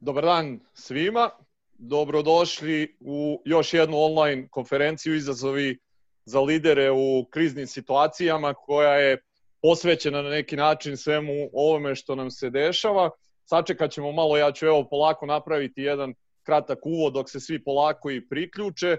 Dobar dan svima. Dobrodošli u još jednu online konferenciju izazovi za lidere u kriznim situacijama koja je posvećena na neki način svemu ovome što nam se dešava. Sačekat ćemo malo, ja ću evo polako napraviti jedan kratak uvod dok se svi polako i priključe. E,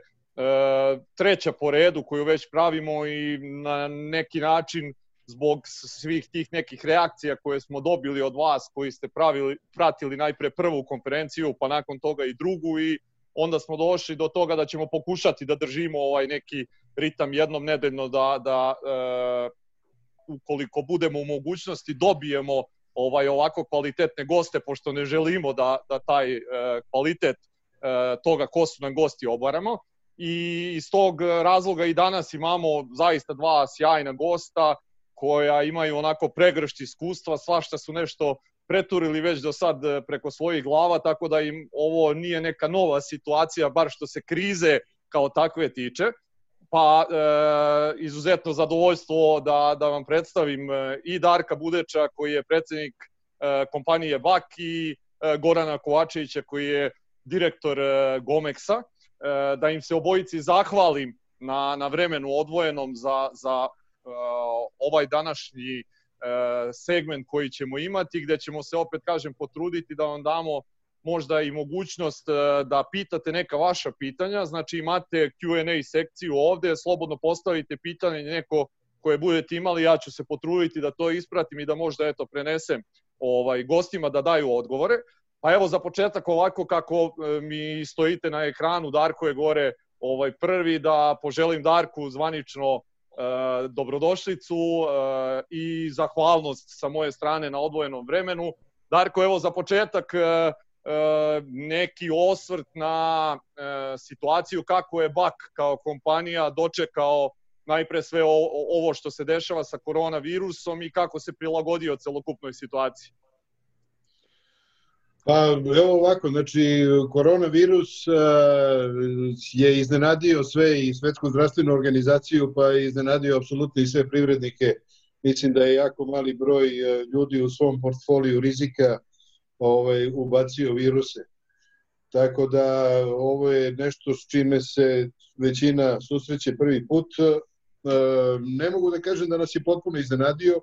treća po redu koju već pravimo i na neki način zbog svih tih nekih reakcija koje smo dobili od vas koji ste pravili, pratili najpre prvu konferenciju pa nakon toga i drugu i onda smo došli do toga da ćemo pokušati da držimo ovaj neki ritam jednom nedeljno da, da e, ukoliko budemo u mogućnosti dobijemo ovaj ovako kvalitetne goste pošto ne želimo da, da taj e, kvalitet e, toga ko su nam gosti obaramo. I iz tog razloga i danas imamo zaista dva sjajna gosta koja imaju onako pregršt iskustva, svašta su nešto preturili već do sad e, preko svojih glava, tako da im ovo nije neka nova situacija, bar što se krize kao takve tiče. Pa e, izuzetno zadovoljstvo da, da vam predstavim e, i Darka Budeča koji je predsednik e, kompanije BAK i e, Gorana Kovačevića koji je direktor e, Gomeksa. E, da im se obojici zahvalim na, na vremenu odvojenom za, za ovaj današnji uh, segment koji ćemo imati, gde ćemo se opet, kažem, potruditi da vam damo možda i mogućnost uh, da pitate neka vaša pitanja, znači imate Q&A sekciju ovde, slobodno postavite pitanje neko koje budete imali, ja ću se potruditi da to ispratim i da možda eto prenesem ovaj gostima da daju odgovore. Pa evo za početak ovako kako mi stojite na ekranu, Darko je gore ovaj prvi da poželim Darku zvanično dobrodošlicu e, i zahvalnost sa moje strane na odvojenom vremenu. Darko, evo za početak e, neki osvrt na situaciju kako je BAK kao kompanija dočekao najpre sve ovo što se dešava sa koronavirusom i kako se prilagodio celokupnoj situaciji. Pa evo ovako, znači koronavirus uh, je iznenadio sve i svetsku zdravstvenu organizaciju, pa je iznenadio apsolutno i sve privrednike. Mislim da je jako mali broj uh, ljudi u svom portfoliju rizika ovaj, ubacio viruse. Tako da ovo je nešto s čime se većina susreće prvi put. Uh, ne mogu da kažem da nas je potpuno iznenadio,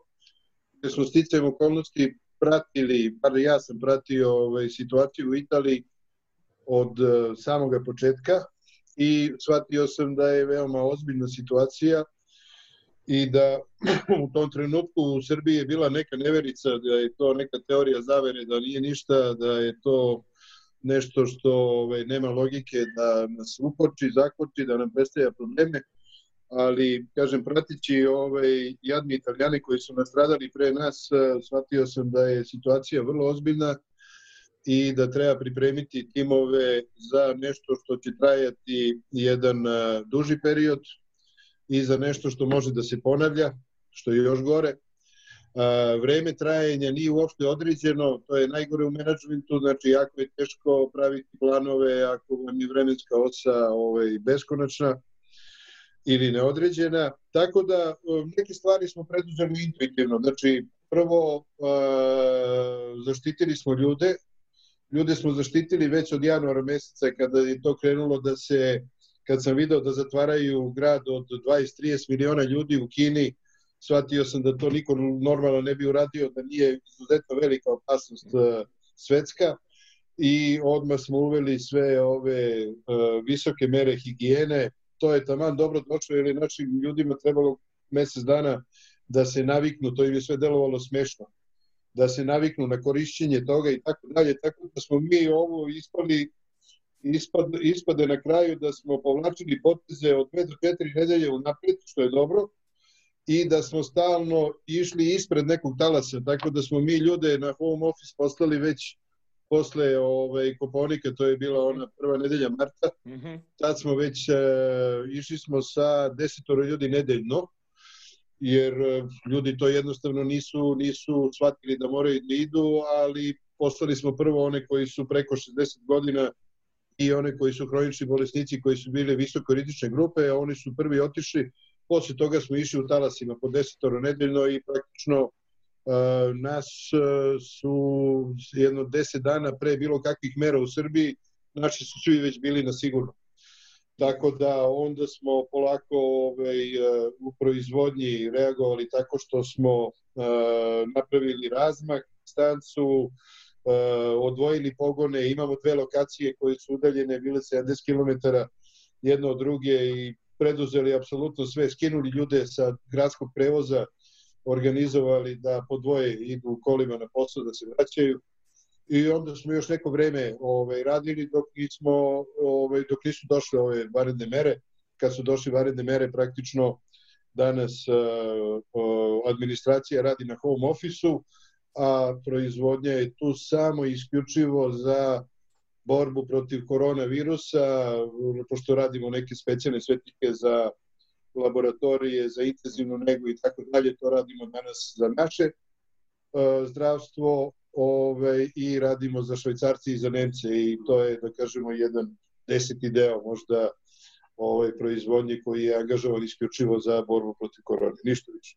da smo sticajem okolnosti pratili, bar ja sam pratio ovaj, situaciju u Italiji od uh, samoga početka i shvatio sam da je veoma ozbiljna situacija i da u tom trenutku u Srbiji je bila neka neverica da je to neka teorija zavere, da nije ništa, da je to nešto što ovaj, nema logike da nas ukoči, zakoči, da nam predstavlja probleme ali, kažem, pratići ovaj, jadni italijani koji su nastradali pre nas, eh, shvatio sam da je situacija vrlo ozbiljna i da treba pripremiti timove za nešto što će trajati jedan eh, duži period i za nešto što može da se ponavlja, što je još gore. A, vreme trajanja nije uopšte određeno, to je najgore u menadžmentu, znači jako je teško praviti planove ako vam je vremenska osa ovaj, beskonačna ili neodređena, tako da neke stvari smo preduzeli intuitivno. Znači, prvo zaštitili smo ljude, ljude smo zaštitili već od januara meseca kada je to krenulo da se, kad sam video da zatvaraju grad od 20-30 miliona ljudi u Kini, shvatio sam da to niko normalno ne bi uradio, da nije izuzetno velika opasnost svetska i odmah smo uveli sve ove visoke mere higijene, to je taman dobro došlo, jer je našim ljudima trebalo mesec dana da se naviknu, to im je sve delovalo smešno, da se naviknu na korišćenje toga i tako dalje, tako da smo mi ovo ispali ispad, ispade na kraju da smo povlačili poteze od 2 do 4 nedelje u napred, što je dobro, i da smo stalno išli ispred nekog talasa, tako da smo mi ljude na home office postali već posle ovaj, Koponika, to je bila ona prva nedelja marta, mm -hmm. tad smo već, e, išli smo sa desetoro ljudi nedeljno, jer e, ljudi to jednostavno nisu, nisu shvatili da moraju da idu, ali poslali smo prvo one koji su preko 60 godina i one koji su hronični bolesnici koji su bile visoko rizične grupe, a oni su prvi otišli, posle toga smo išli u talasima po desetoro nedeljno i praktično nas su jedno deset dana pre bilo kakvih mera u Srbiji, naši su svi već bili na sigurno. Tako da onda smo polako ovaj, u proizvodnji reagovali tako što smo napravili razmah, stancu, odvojili pogone, imamo dve lokacije koje su udaljene, bile 70 km jedno od druge i preduzeli apsolutno sve, skinuli ljude sa gradskog prevoza, organizovali da po dvoje idu u kolima na posao da se vraćaju i onda smo još neko vreme ovaj, radili dok, nismo, ovaj, dok nisu došle ove varedne mere. Kad su došle varedne mere, praktično danas uh, administracija radi na home ofisu, a proizvodnja je tu samo isključivo za borbu protiv koronavirusa, pošto radimo neke specijalne svetnike za laboratorije, za intenzivnu negu i tako dalje, to radimo danas za naše uh, zdravstvo ove, i radimo za švajcarci i za Nemce i to je, da kažemo, jedan deseti deo možda ovaj, proizvodnje koji je angažovan isključivo za borbu protiv korone, ništa više.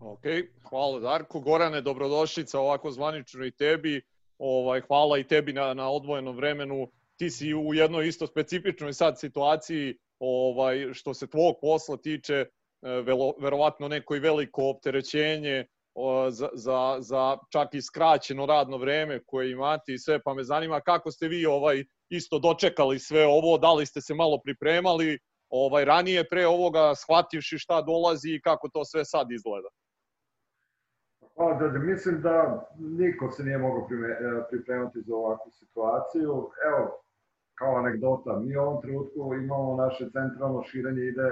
Ok, hvala Darko. Gorane, dobrodošlica ovako zvanično i tebi. Ovaj, hvala i tebi na, na odvojenom vremenu. Ti si u jednoj isto specifičnoj sad situaciji ovaj, što se tvog posla tiče, e, velo, verovatno neko i veliko opterećenje za, za, za čak i skraćeno radno vreme koje imate i sve, pa me zanima kako ste vi ovaj isto dočekali sve ovo, da li ste se malo pripremali ovaj ranije pre ovoga, shvativši šta dolazi i kako to sve sad izgleda. Pa, da, da, mislim da niko se nije mogao pripremati za ovakvu situaciju. Evo, kao anegdota, mi u ovom trenutku imamo naše centralno širenje ide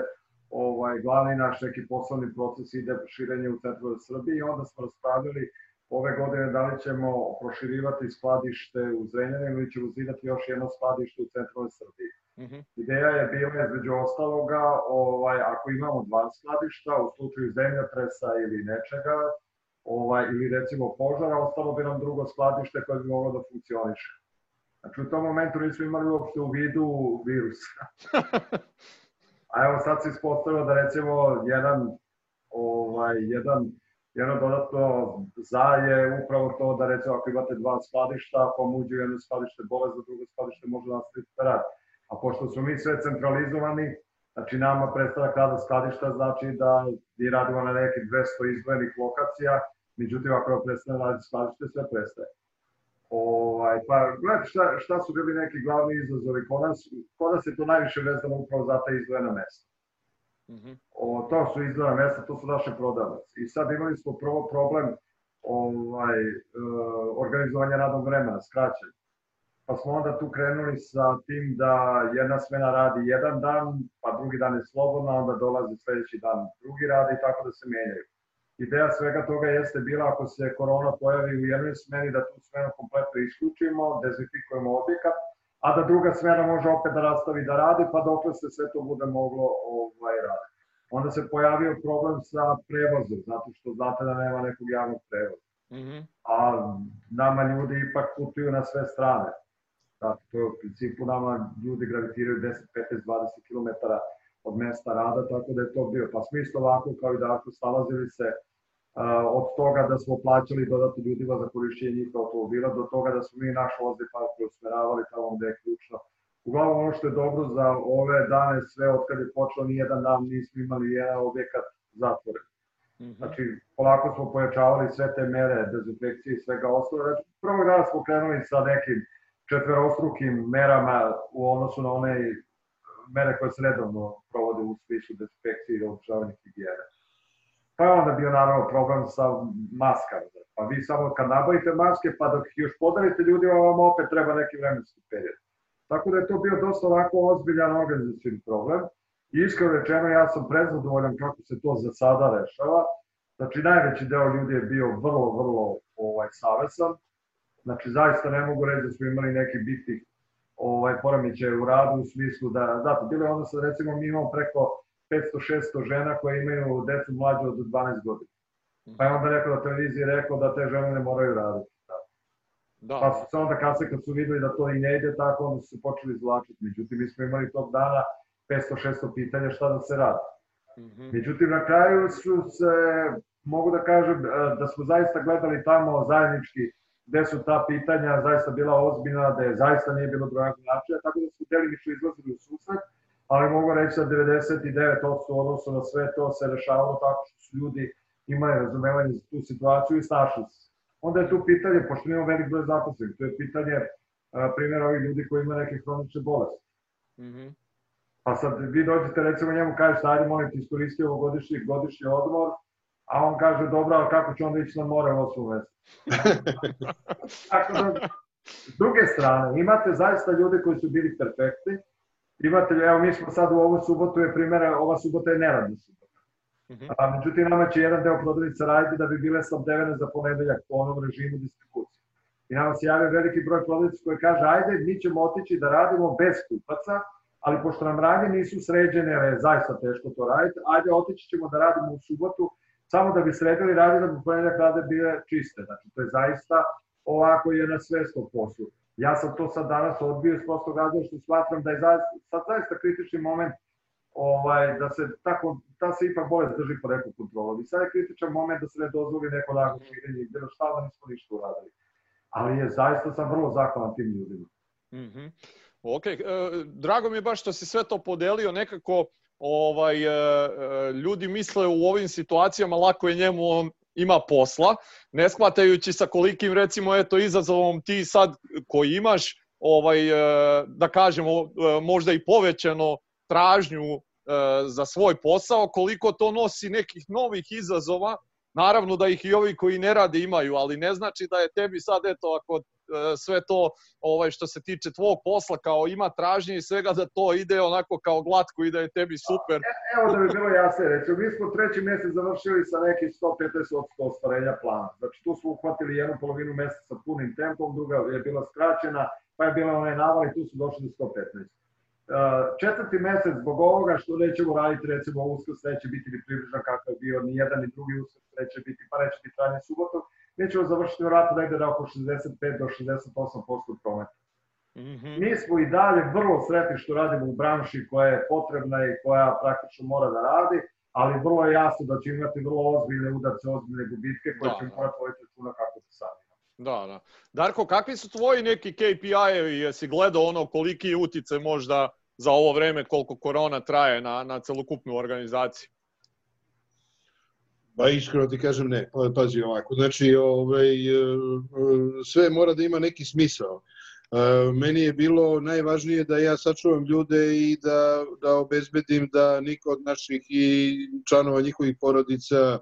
ovaj, glavni naš neki poslovni proces ide širenje u centralnoj Srbiji i onda smo raspravili ove godine da li ćemo proširivati skladište u Zrenjaninu ili ćemo zidati još jedno skladište u centralnoj Srbiji. Mm -hmm. Ideja je bila između ostaloga, ovaj, ako imamo dva skladišta, u slučaju zemljotresa ili nečega, ovaj, ili recimo požara, ostalo bi nam drugo skladište koje bi moglo da funkcioniše. Znači u tom momentu nismo imali uopšte u vidu virusa. A evo sad se ispostavilo da recimo jedan, ovaj, jedan, jedno dodatno za je upravo to da recimo ako imate dva skladišta, uđe jedno skladište bolest, za drugo skladište može nastaviti da radi. A pošto smo mi sve centralizovani, znači nama prestanak rada skladišta znači da mi radimo na nekih 200 izdvojenih lokacija, međutim ako prestane raditi skladište, sve prestaje. Ovaj, pa gledajte šta, šta su bili neki glavni izazovi kod nas, kod nas je to najviše vezano upravo za ta izdvojena mesta. Mm -hmm. o, to su izdvojena mesta, to su naše prodavnice. I sad imali smo prvo problem ovaj, e, organizovanja radnog vremena, skraćenja. Pa smo onda tu krenuli sa tim da jedna smena radi jedan dan, pa drugi dan je slobodna, onda dolazi sledeći dan drugi radi i tako da se menjaju. Ideja svega toga jeste bila ako se korona pojavi u jednoj smeni da tu smenu kompletno isključimo, dezinfikujemo objekat, a da druga smena može opet da nastavi da radi, pa dok se sve to bude moglo ovaj, raditi. Onda se pojavio problem sa prevozom, zato što znate da nema nekog javnog prevoza. Mm -hmm. A nama ljudi ipak putuju na sve strane. Zato to je u principu nama ljudi gravitiraju 10, 15, 20 km od mesta rada, tako da je to bio. Pa smo isto ovako kao i da ako stalazili se od toga da smo plaćali dodatno ljudima za korišćenje njih automobila, do toga da smo mi naš vozli park usmeravali tamo gde je ključno. Uglavnom ono što je dobro za ove dane, sve od kada je počelo, nijedan dan nismo imali jedan objekat zatvoren. -hmm. Znači, polako smo pojačavali sve te mere, dezinfekcije i svega ostalo. Znači, prvog dana smo krenuli sa nekim četverostrukim merama u odnosu na one mere koje se redovno provode u smislu dezinfekcije i održavanja higijene. Pa je onda bio naravno problem sa maskama. Pa vi samo kad nabavite maske, pa dok još podarite ljudima, vam opet treba neki vremenski period. Tako da je to bio dosta ovako ozbiljan organizacijni problem. I iskreno rečeno, ja sam prezadovoljan kako se to za sada rešava. Znači, najveći deo ljudi je bio vrlo, vrlo ovaj, savesan. Znači, zaista ne mogu reći da smo imali neki bitnih ovaj, poremećaja u radu u smislu da, zato, bilo je onda sad, recimo, mi imamo preko 500-600 žena koje imaju decu mlađe od 12 godina. Pa je onda rekao da televiziji rekao da te žene ne moraju raditi. Da. Pa su se onda kasne kad su videli da to i ne ide tako, onda su počeli izvlačiti. Međutim, mi smo imali tog dana 500-600 pitanja šta da se radi. Mm -hmm. Međutim, na kraju su se mogu da kažem da smo zaista gledali tamo zajednički gde su ta pitanja zaista bila ozbiljna, da je zaista nije bilo drugačije načina, tako da smo delimično izlazili u susret, ali mogu reći da 99% u odnosu na sve to se rešavalo tako što su ljudi imali razumevanje za tu situaciju i snašli se. Onda je tu pitanje, pošto imamo velik broj zaposlenih, to je pitanje primjera ovih ljudi koji imaju neke hronične bolesti. Mm -hmm. Pa sad vi dođete recimo njemu kažete ajde molim ti iskoristi ovo godišnji, godišnji odmor, a on kaže dobro, ali kako ću onda ići na more u 8 mesecu? Tako da, s druge strane, imate zaista ljude koji su bili perfektni, imate, evo mi smo sad u ovu subotu je primjera, ova subota je neradna subota. Mhm. A, međutim, nama će jedan deo prodavnica raditi da bi bile snabdevene za ponedeljak po onom režimu distribucije. I nama se javio veliki broj prodavnica koji kaže, ajde, mi ćemo otići da radimo bez kupaca, ali pošto nam radnje nisu sređene, je zaista teško to raditi, ajde otići ćemo da radimo u subotu, samo da bi sredili radnje da bi ponedeljak rade bile čiste. Znači, to je zaista ovako je na svestom poslu. Ja sam to sad danas odbio iz prostog razloga što smatram da je zaista, sad zaista kritični moment ovaj, da se tako, ta se ipak bolest drži pod nekom kontrolom. I sad je kritičan moment da se ne dozvoli neko lago širenje i bilo šta da nismo ništa uradili. Ali je zaista sam vrlo zahvalan tim ljudima. Mm -hmm. Ok, e, drago mi je baš što si sve to podelio nekako ovaj, e, e, ljudi misle u ovim situacijama lako je njemu, on ima posla, ne shvatajući sa kolikim recimo eto izazovom ti sad koji imaš ovaj e, da kažemo e, možda i povećano tražnju e, za svoj posao, koliko to nosi nekih novih izazova, naravno da ih i ovi koji ne rade imaju, ali ne znači da je tebi sad eto ako sve to ovaj što se tiče tvog posla kao ima tražnje i svega da to ide onako kao glatko i da je tebi super. E, evo da bi bilo jasno, recimo mi smo treći mesec završili sa nekih 115 od 100 ostvarenja plana. Znači tu smo uhvatili jednu polovinu meseca punim tempom, druga je bila skraćena, pa je bila onaj naval i tu su došli do 115. Uh, četvrti mesec zbog ovoga što nećemo raditi recimo uskrs neće biti ni približan kakav je bio ni jedan ni drugi uskrs neće biti pa neće biti trajni subotom mi ćemo završiti vratno negde da oko 65 do 68% prometa. Mm -hmm. Mi smo i dalje vrlo sretni što radimo u branši koja je potrebna i koja praktično mora da radi, ali vrlo je jasno da će imati vrlo ozbiljne udarce, ozbiljne gubitke koje da, ćemo da. morati poveti računa kako se sanimo. Da, da. Darko, kakvi su tvoji neki KPI-evi? Jesi gledao ono koliki utice možda za ovo vreme koliko korona traje na, na celokupnu organizaciju? Pa iskreno ti kažem ne, pa, pazi ovako, znači ovaj, e, sve mora da ima neki smisao. E, meni je bilo najvažnije da ja sačuvam ljude i da, da obezbedim da niko od naših i članova njihovih porodica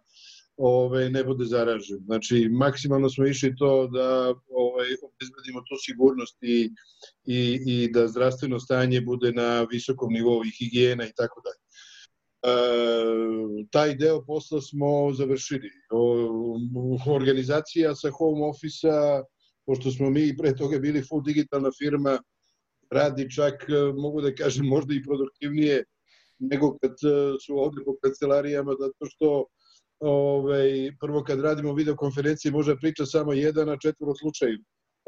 ovaj, ne bude zaražen. Znači, maksimalno smo išli to da ovaj, obezbedimo tu sigurnost i, i, i da zdravstveno stanje bude na visokom nivou i higijena i tako dalje. E, taj deo posla smo završili. Organizacija sa home office-a, pošto smo mi pre toga bili full digitalna firma, radi čak, e, mogu da kažem, možda i produktivnije nego kad e, su ovde po kancelarijama, zato što ovaj, prvo kad radimo videokonferencije možda priča samo jedan, a četvoro slučaju.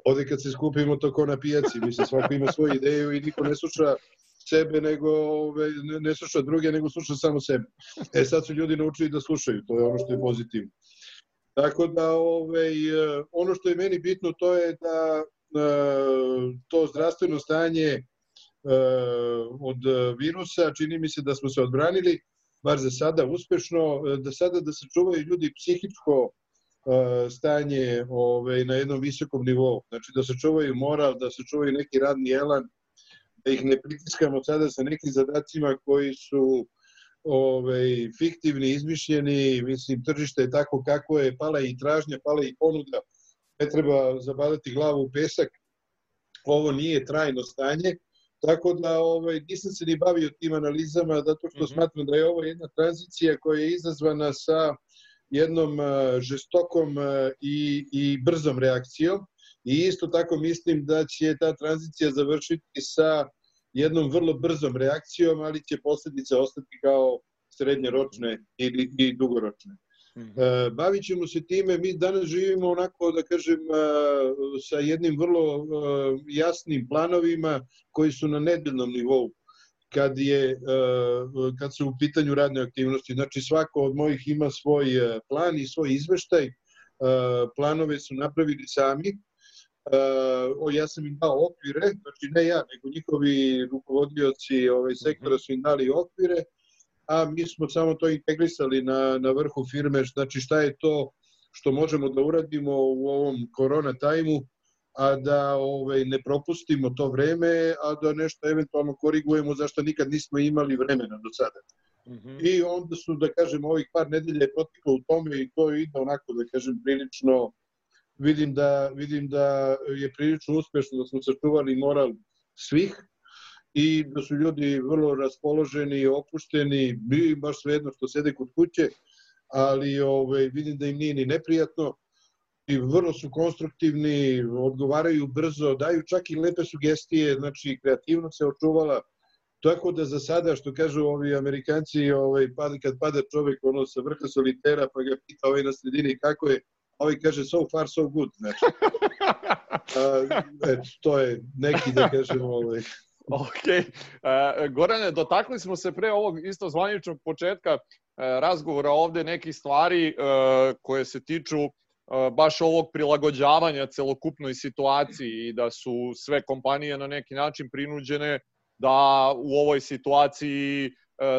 Ovde kad se skupimo to ko na pijaci, mislim svako ima svoju ideju i niko ne sluša sebe, nego ove, ne, ne sluša druge, nego sluša samo sebe. E sad su ljudi naučili da slušaju, to je ono što je pozitivno. Tako da ove, ono što je meni bitno to je da e, to zdravstveno stanje e, od virusa, čini mi se da smo se odbranili, bar za sada uspešno, da sada da se čuvaju ljudi psihičko stanje ove, na jednom visokom nivou. Znači da se čuvaju moral, da se čuvaju neki radni elan, da ih ne pritiskamo sada sa nekim zadacima koji su ovaj, fiktivni, izmišljeni, mislim, tržište je tako kako je, pala i tražnja, pala i ponuda, ne treba zabadati glavu u pesak, ovo nije trajno stanje, tako da ovaj, nisam se ni bavio tim analizama, zato što mm -hmm. smatram da je ovo jedna tranzicija koja je izazvana sa jednom uh, žestokom uh, i, i brzom reakcijom i isto tako mislim da će ta tranzicija završiti sa jednom vrlo brzom reakcijom, ali će posledice ostati kao srednjoročne ili i dugoročne. Mm -hmm. Bavit ćemo se time, mi danas živimo onako, da kažem, e, sa jednim vrlo e, jasnim planovima koji su na nedeljnom nivou. kad, je, kad su u pitanju radne aktivnosti. Znači svako od mojih ima svoj plan i svoj izveštaj, planove su napravili sami, o, ja sam im dao okvire, znači ne ja, nego njihovi rukovodioci ovaj, sektora su im dali okvire, a mi smo samo to integrisali na, na vrhu firme, znači šta je to što možemo da uradimo u ovom korona tajmu, a da ovaj, ne propustimo to vreme, a da nešto eventualno korigujemo zašto nikad nismo imali vremena do sada. Mm -hmm. I onda su, da kažem, ovih par nedelja je protiklo u tome i to ide onako, da kažem, prilično, vidim da, vidim da je prilično uspešno da smo sačuvali moral svih i da su ljudi vrlo raspoloženi, opušteni, bi baš svejedno što sede kod kuće, ali ovaj, vidim da im nije ni neprijatno i vrlo su konstruktivni, odgovaraju brzo, daju čak i lepe sugestije, znači kreativnost se očuvala, tako da za sada, što kažu ovi amerikanci, ovaj, kad pada čovek ono, sa vrha solitera, pa ga pita ovaj na sredini kako je, ovaj kaže so far so good, znači. A, et, to je neki, da kažemo, ovaj, Ok. E, Gorane, dotakli smo se pre ovog isto zvaničnog početka e, razgovora ovde nekih stvari e, koje se tiču baš ovog prilagođavanja celokupnoj situaciji i da su sve kompanije na neki način prinuđene da u ovoj situaciji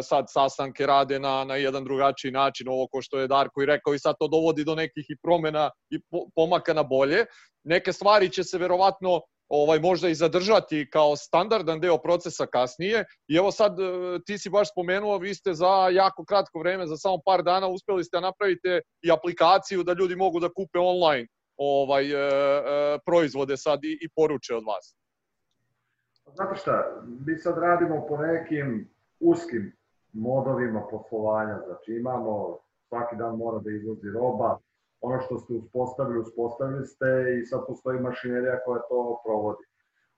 sad sastanke rade na, na jedan drugačiji način, ovo ko što je Darko i rekao i sad to dovodi do nekih i promena i pomaka na bolje. Neke stvari će se verovatno ovaj možda i zadržati kao standardan deo procesa kasnije. I evo sad e, ti si baš spomenuo, vi ste za jako kratko vreme, za samo par dana uspeli ste da napravite i aplikaciju da ljudi mogu da kupe online ovaj e, e, proizvode sad i, i poruče od vas. Znate šta, mi sad radimo po nekim uskim modovima poslovanja, znači imamo svaki dan mora da izlazi roba, ono što ste uspostavili, uspostavili ste i sad postoji mašinerija koja to provodi.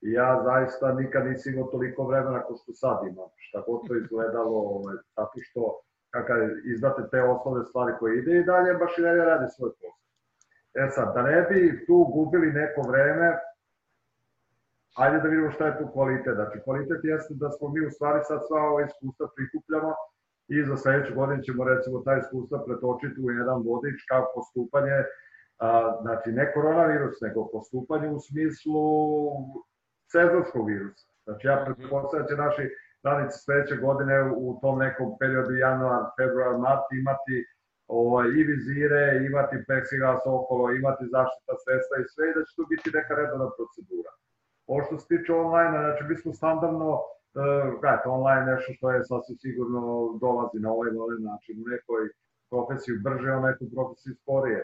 I ja zaista nikad nisam imao toliko vremena kao što sad imam, šta god to izgledalo, ovaj, zato što kada izdate te osnovne stvari koje ide i dalje, mašinerija radi svoj posao. E sad, da ne bi tu gubili neko vreme, ajde da vidimo šta je tu kvalitet. Znači, kvalitet jeste da smo mi u stvari sad sva ova iskustva prikupljamo i za sledeću godinu ćemo recimo taj iskustva pretočiti u jedan vodič kao postupanje, a, znači ne koronavirus, nego postupanje u smislu sezonskog virusa. Znači ja pretpostavljam da će naši radnici sledeće godine u tom nekom periodu januar, februar, mart imati ovaj, i vizire, imati plexiglas okolo, imati zaštita sredstva i sve i da će to biti neka redovna procedura. Ovo što se tiče online, znači mi smo standardno gledajte, online nešto što je sasvim sigurno dolazi na ovaj ovaj način, u nekoj profesiji brže, u nekoj profesiji sporije.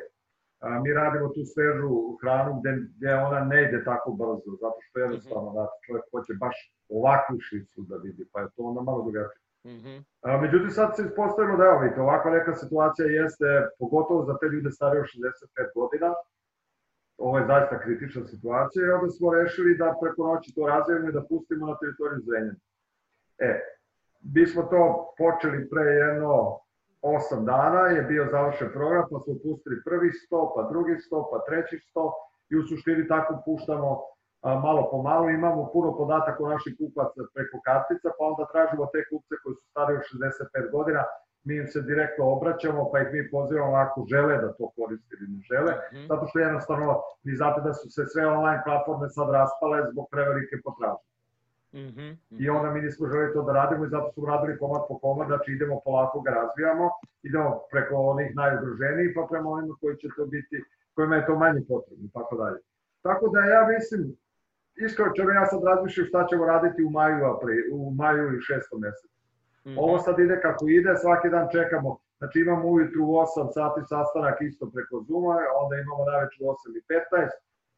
Mi radimo tu svežu hranu gde, gde ona ne ide tako brzo, zato što jednostavno da čovjek hoće baš ovakvu šicu da vidi, pa je to onda malo drugačije. Mm -hmm. A, međutim, sad se ispostavilo da evo vidite, ovakva neka situacija jeste, pogotovo za te ljude starije od 65 godina, ovo je zaista kritična situacija i onda smo rešili da preko noći to razvijemo i da pustimo na teritoriju Zrenjana. E, mi smo to počeli pre jedno 8 dana, je bio završen program, pa smo pustili prvi 100, pa drugi 100, pa treći 100 i u suštini tako puštamo a, malo po malo. Imamo puno podataka o naših kupaca preko kartica, pa onda tražimo te kupce koji su stari od 65 godina, mi im se direktno obraćamo, pa ih mi pozivamo ako žele da to koriste ili ne žele, mm -hmm. zato što jednostavno vi znate da su se sve online platforme sad raspale zbog prevelike potražnje. Mm -hmm. I onda mi nismo želi to da radimo i zato smo radili komad po komad, znači idemo polako ga razvijamo, idemo preko onih najugroženijih pa prema onima koji će to biti, kojima je to manje potrebno i tako dalje. Tako da ja mislim, iskreno čega ja sad razmišljam šta ćemo raditi u maju, apri, u maju i šestom mesecu. -hmm. Ovo sad ide kako ide, svaki dan čekamo. Znači imamo ujutru u 8 sati sastanak isto preko Zuma, onda imamo najveću u 8 i 15.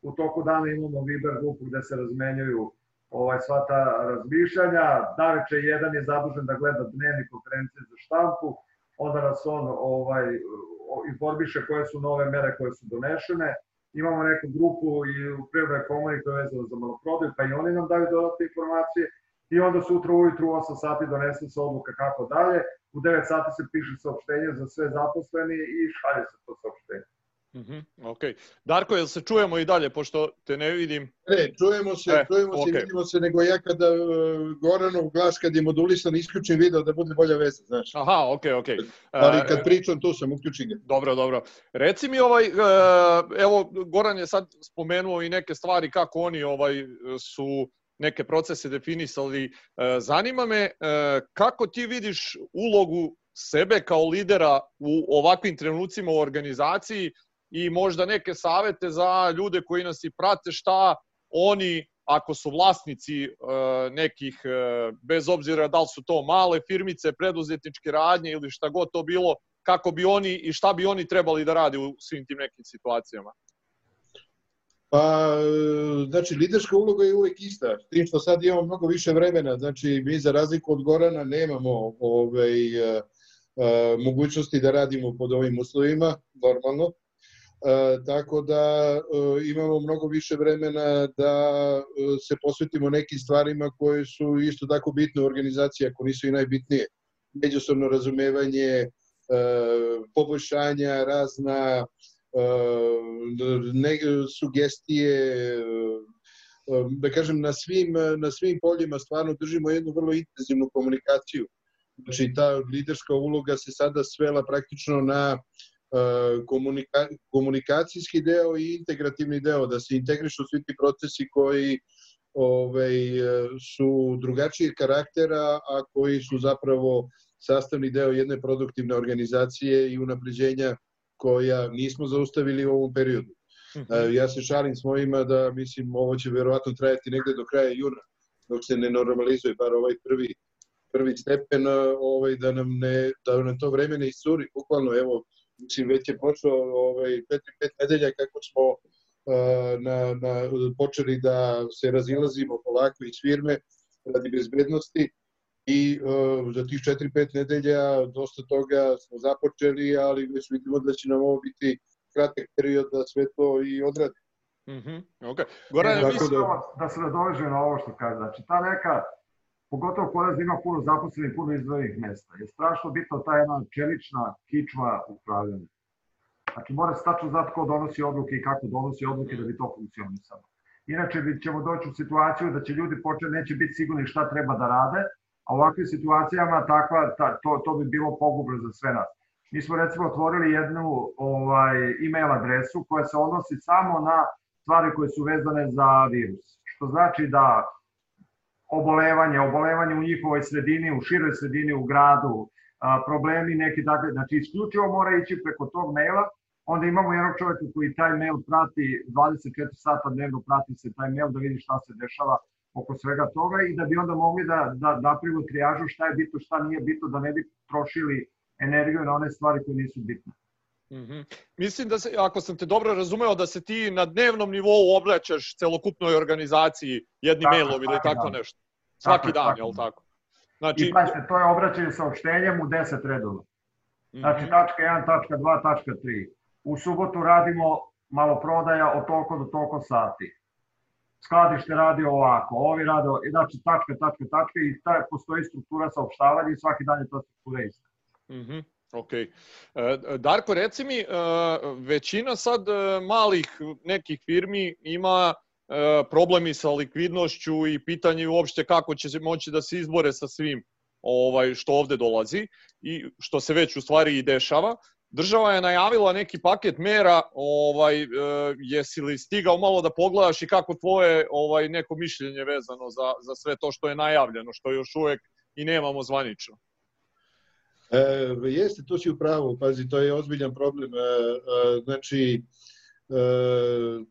U toku dana imamo Viber grupu gde se razmenjuju ovaj, sva ta razmišljanja. Naveče jedan je zadužen da gleda dnevni konferencije za štampu, onda nas on ovaj, informiše koje su nove mere koje su donešene. Imamo neku grupu i u Privrednoj komori koja je vezana za maloprodaju, pa i oni nam daju dodatne informacije i onda sutra ujutru u 8 sati donese se odluka kako dalje, u 9 sati se piše saopštenje za sve zaposleni i šalje se to saopštenje. Mm -hmm, ok. Darko, jel se čujemo i dalje, pošto te ne vidim? Ne, čujemo se, e, čujemo okay. se vidimo se, nego ja kada uh, Goranov glas kad je modulisan isključim video da bude bolja veza, znaš. Aha, ok, ok. Ali kad pričam tu sam, uključim ga. Dobro, dobro. Reci mi ovaj, uh, evo Goran je sad spomenuo i neke stvari kako oni ovaj su neke procese definisali. Uh, zanima me kako ti vidiš ulogu sebe kao lidera u ovakvim trenucima u organizaciji i možda neke savete za ljude koji nas i prate šta oni ako su vlasnici e, nekih, e, bez obzira da li su to male firmice, preduzetničke radnje ili šta god to bilo, kako bi oni i šta bi oni trebali da rade u svim tim nekim situacijama? Pa, znači, liderska uloga je uvek ista, s tim što sad imamo mnogo više vremena, znači, mi za razliku od Gorana nemamo ovaj, a, e, a, mogućnosti da radimo pod ovim uslovima, normalno, E, tako da e, imamo mnogo više vremena da e, se posvetimo nekim stvarima koje su isto tako bitne u organizaciji, ako nisu i najbitnije. Međusobno razumevanje, poboljšanja, razna ne, sugestije, da kažem, na svim, na svim poljima stvarno držimo jednu vrlo intenzivnu komunikaciju. Znači, ta liderska uloga se sada svela praktično na komunika, komunikacijski deo i integrativni deo, da se integrišu svi ti procesi koji ovaj, su drugačijeg karaktera, a koji su zapravo sastavni deo jedne produktivne organizacije i unapređenja koja nismo zaustavili u ovom periodu. Mhm. -huh. Ja se šalim s mojima da, mislim, ovo će verovatno trajati negde do kraja juna, dok se ne normalizuje bar ovaj prvi prvi stepen, ovaj, da nam ne, da nam to vreme ne iscuri, bukvalno, evo, mislim, već je prošlo ovaj, 4-5 nedelja kako smo uh, na, na, počeli da se razilazimo polako iz firme radi bezbednosti i uh, za tih 4-5 nedelja dosta toga smo započeli, ali već vidimo da će nam ovo biti kratak period da sve to i odradi. Mm -hmm. okay. Goran, da, da, da se nadoveže na ovo što kaže. Znači, ta neka pogotovo kod nas ima puno zaposlenih, puno izdvojenih mesta. Je strašno bitno ta jedna čelična kičma upravljanja. Znači mora se tačno znati ko donosi odluke i kako donosi odluke da bi to funkcionisalo. Inače bi ćemo doći u situaciju da će ljudi početi, neće biti sigurni šta treba da rade, a u ovakvim situacijama takva, ta, to, to bi bilo pogubno za sve nas. Mi smo recimo otvorili jednu ovaj, e-mail adresu koja se odnosi samo na stvari koje su vezane za virus. Što znači da obolevanje, obolevanje u njihovoj sredini, u široj sredini, u gradu, problemi neki takve, znači isključivo mora ići preko tog maila, onda imamo jednog čoveka koji taj mail prati 24 sata dnevno prati se taj mail da vidi šta se dešava oko svega toga i da bi onda mogli da, da napravimo trijažu šta je bitno, šta nije bitno, da ne bi trošili energiju na one stvari koje nisu bitne. Mm -hmm. Mislim da se, ako sam te dobro razumeo, da se ti na dnevnom nivou obraćaš celokupnoj organizaciji jednim tako, mailom ili tako dan. nešto. Svaki tako, dan, je li tako? Znači, I pazite, to je obraćanje saopštenjem u 10 redova. Znači, mm -hmm. tačka 1, tačka 2, tačka 3. U subotu radimo malo prodaja od toliko do toliko sati. Skladište radi ovako, ovi rade, znači tačka, tačka, tačka i ta, postoji struktura saopštavanja i svaki dan je ta struktura ista. Mm -hmm. Ok. E, Darko, reci mi, e, većina sad e, malih nekih firmi ima problemi sa likvidnošću i pitanje uopšte kako će se moći da se izbore sa svim ovaj što ovde dolazi i što se već u stvari i dešava. Država je najavila neki paket mera, ovaj jesi li stigao malo da pogledaš i kako tvoje ovaj neko mišljenje vezano za za sve to što je najavljeno, što još uvek i nemamo zvanično. E, jeste, to si u pravu, pazi, to je ozbiljan problem. E, e, znači, e,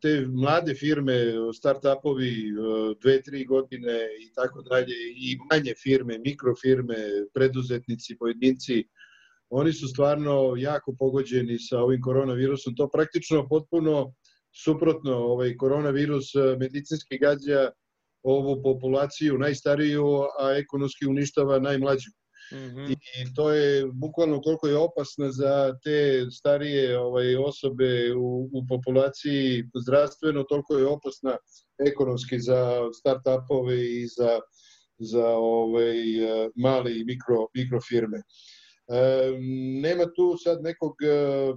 te mlade firme, start-upovi, e, dve, tri godine i tako dalje, i manje firme, mikrofirme, preduzetnici, pojedinci, oni su stvarno jako pogođeni sa ovim koronavirusom. To praktično potpuno suprotno, ovaj koronavirus e, medicinski gađa ovu populaciju najstariju, a ekonomski uništava najmlađu. Mm -hmm. I to je bukvalno koliko je opasna za te starije ovaj, osobe u, u populaciji zdravstveno, toliko je opasna ekonomski za start-upove i za, za ovaj, male i mikro, mikrofirme. Nema tu sad nekog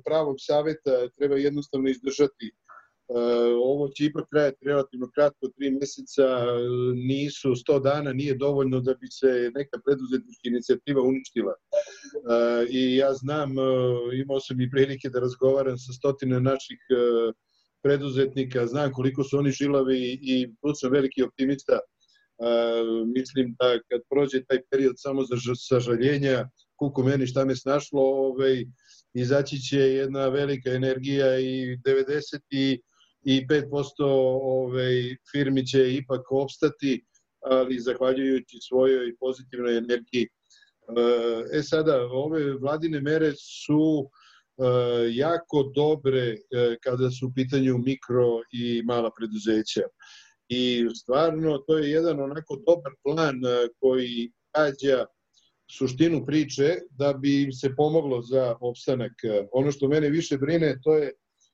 pravog saveta, treba jednostavno izdržati ovo će ipak trajati relativno kratko, tri meseca, nisu 100 dana, nije dovoljno da bi se neka preduzetnička inicijativa uništila. I ja znam, imao sam i prilike da razgovaram sa stotine naših preduzetnika, znam koliko su oni žilavi i tu sam veliki optimista. Mislim da kad prođe taj period samo za sažaljenja, kuku meni šta me snašlo, ovaj, izaći će jedna velika energija i 90 i i 5% ovaj, firmi će ipak opstati, ali zahvaljujući svojoj pozitivnoj energiji. E sada, ove vladine mere su e, jako dobre e, kada su u pitanju mikro i mala preduzeća. I stvarno to je jedan onako dobar plan e, koji kađa suštinu priče da bi im se pomoglo za opstanak. Ono što mene više brine to je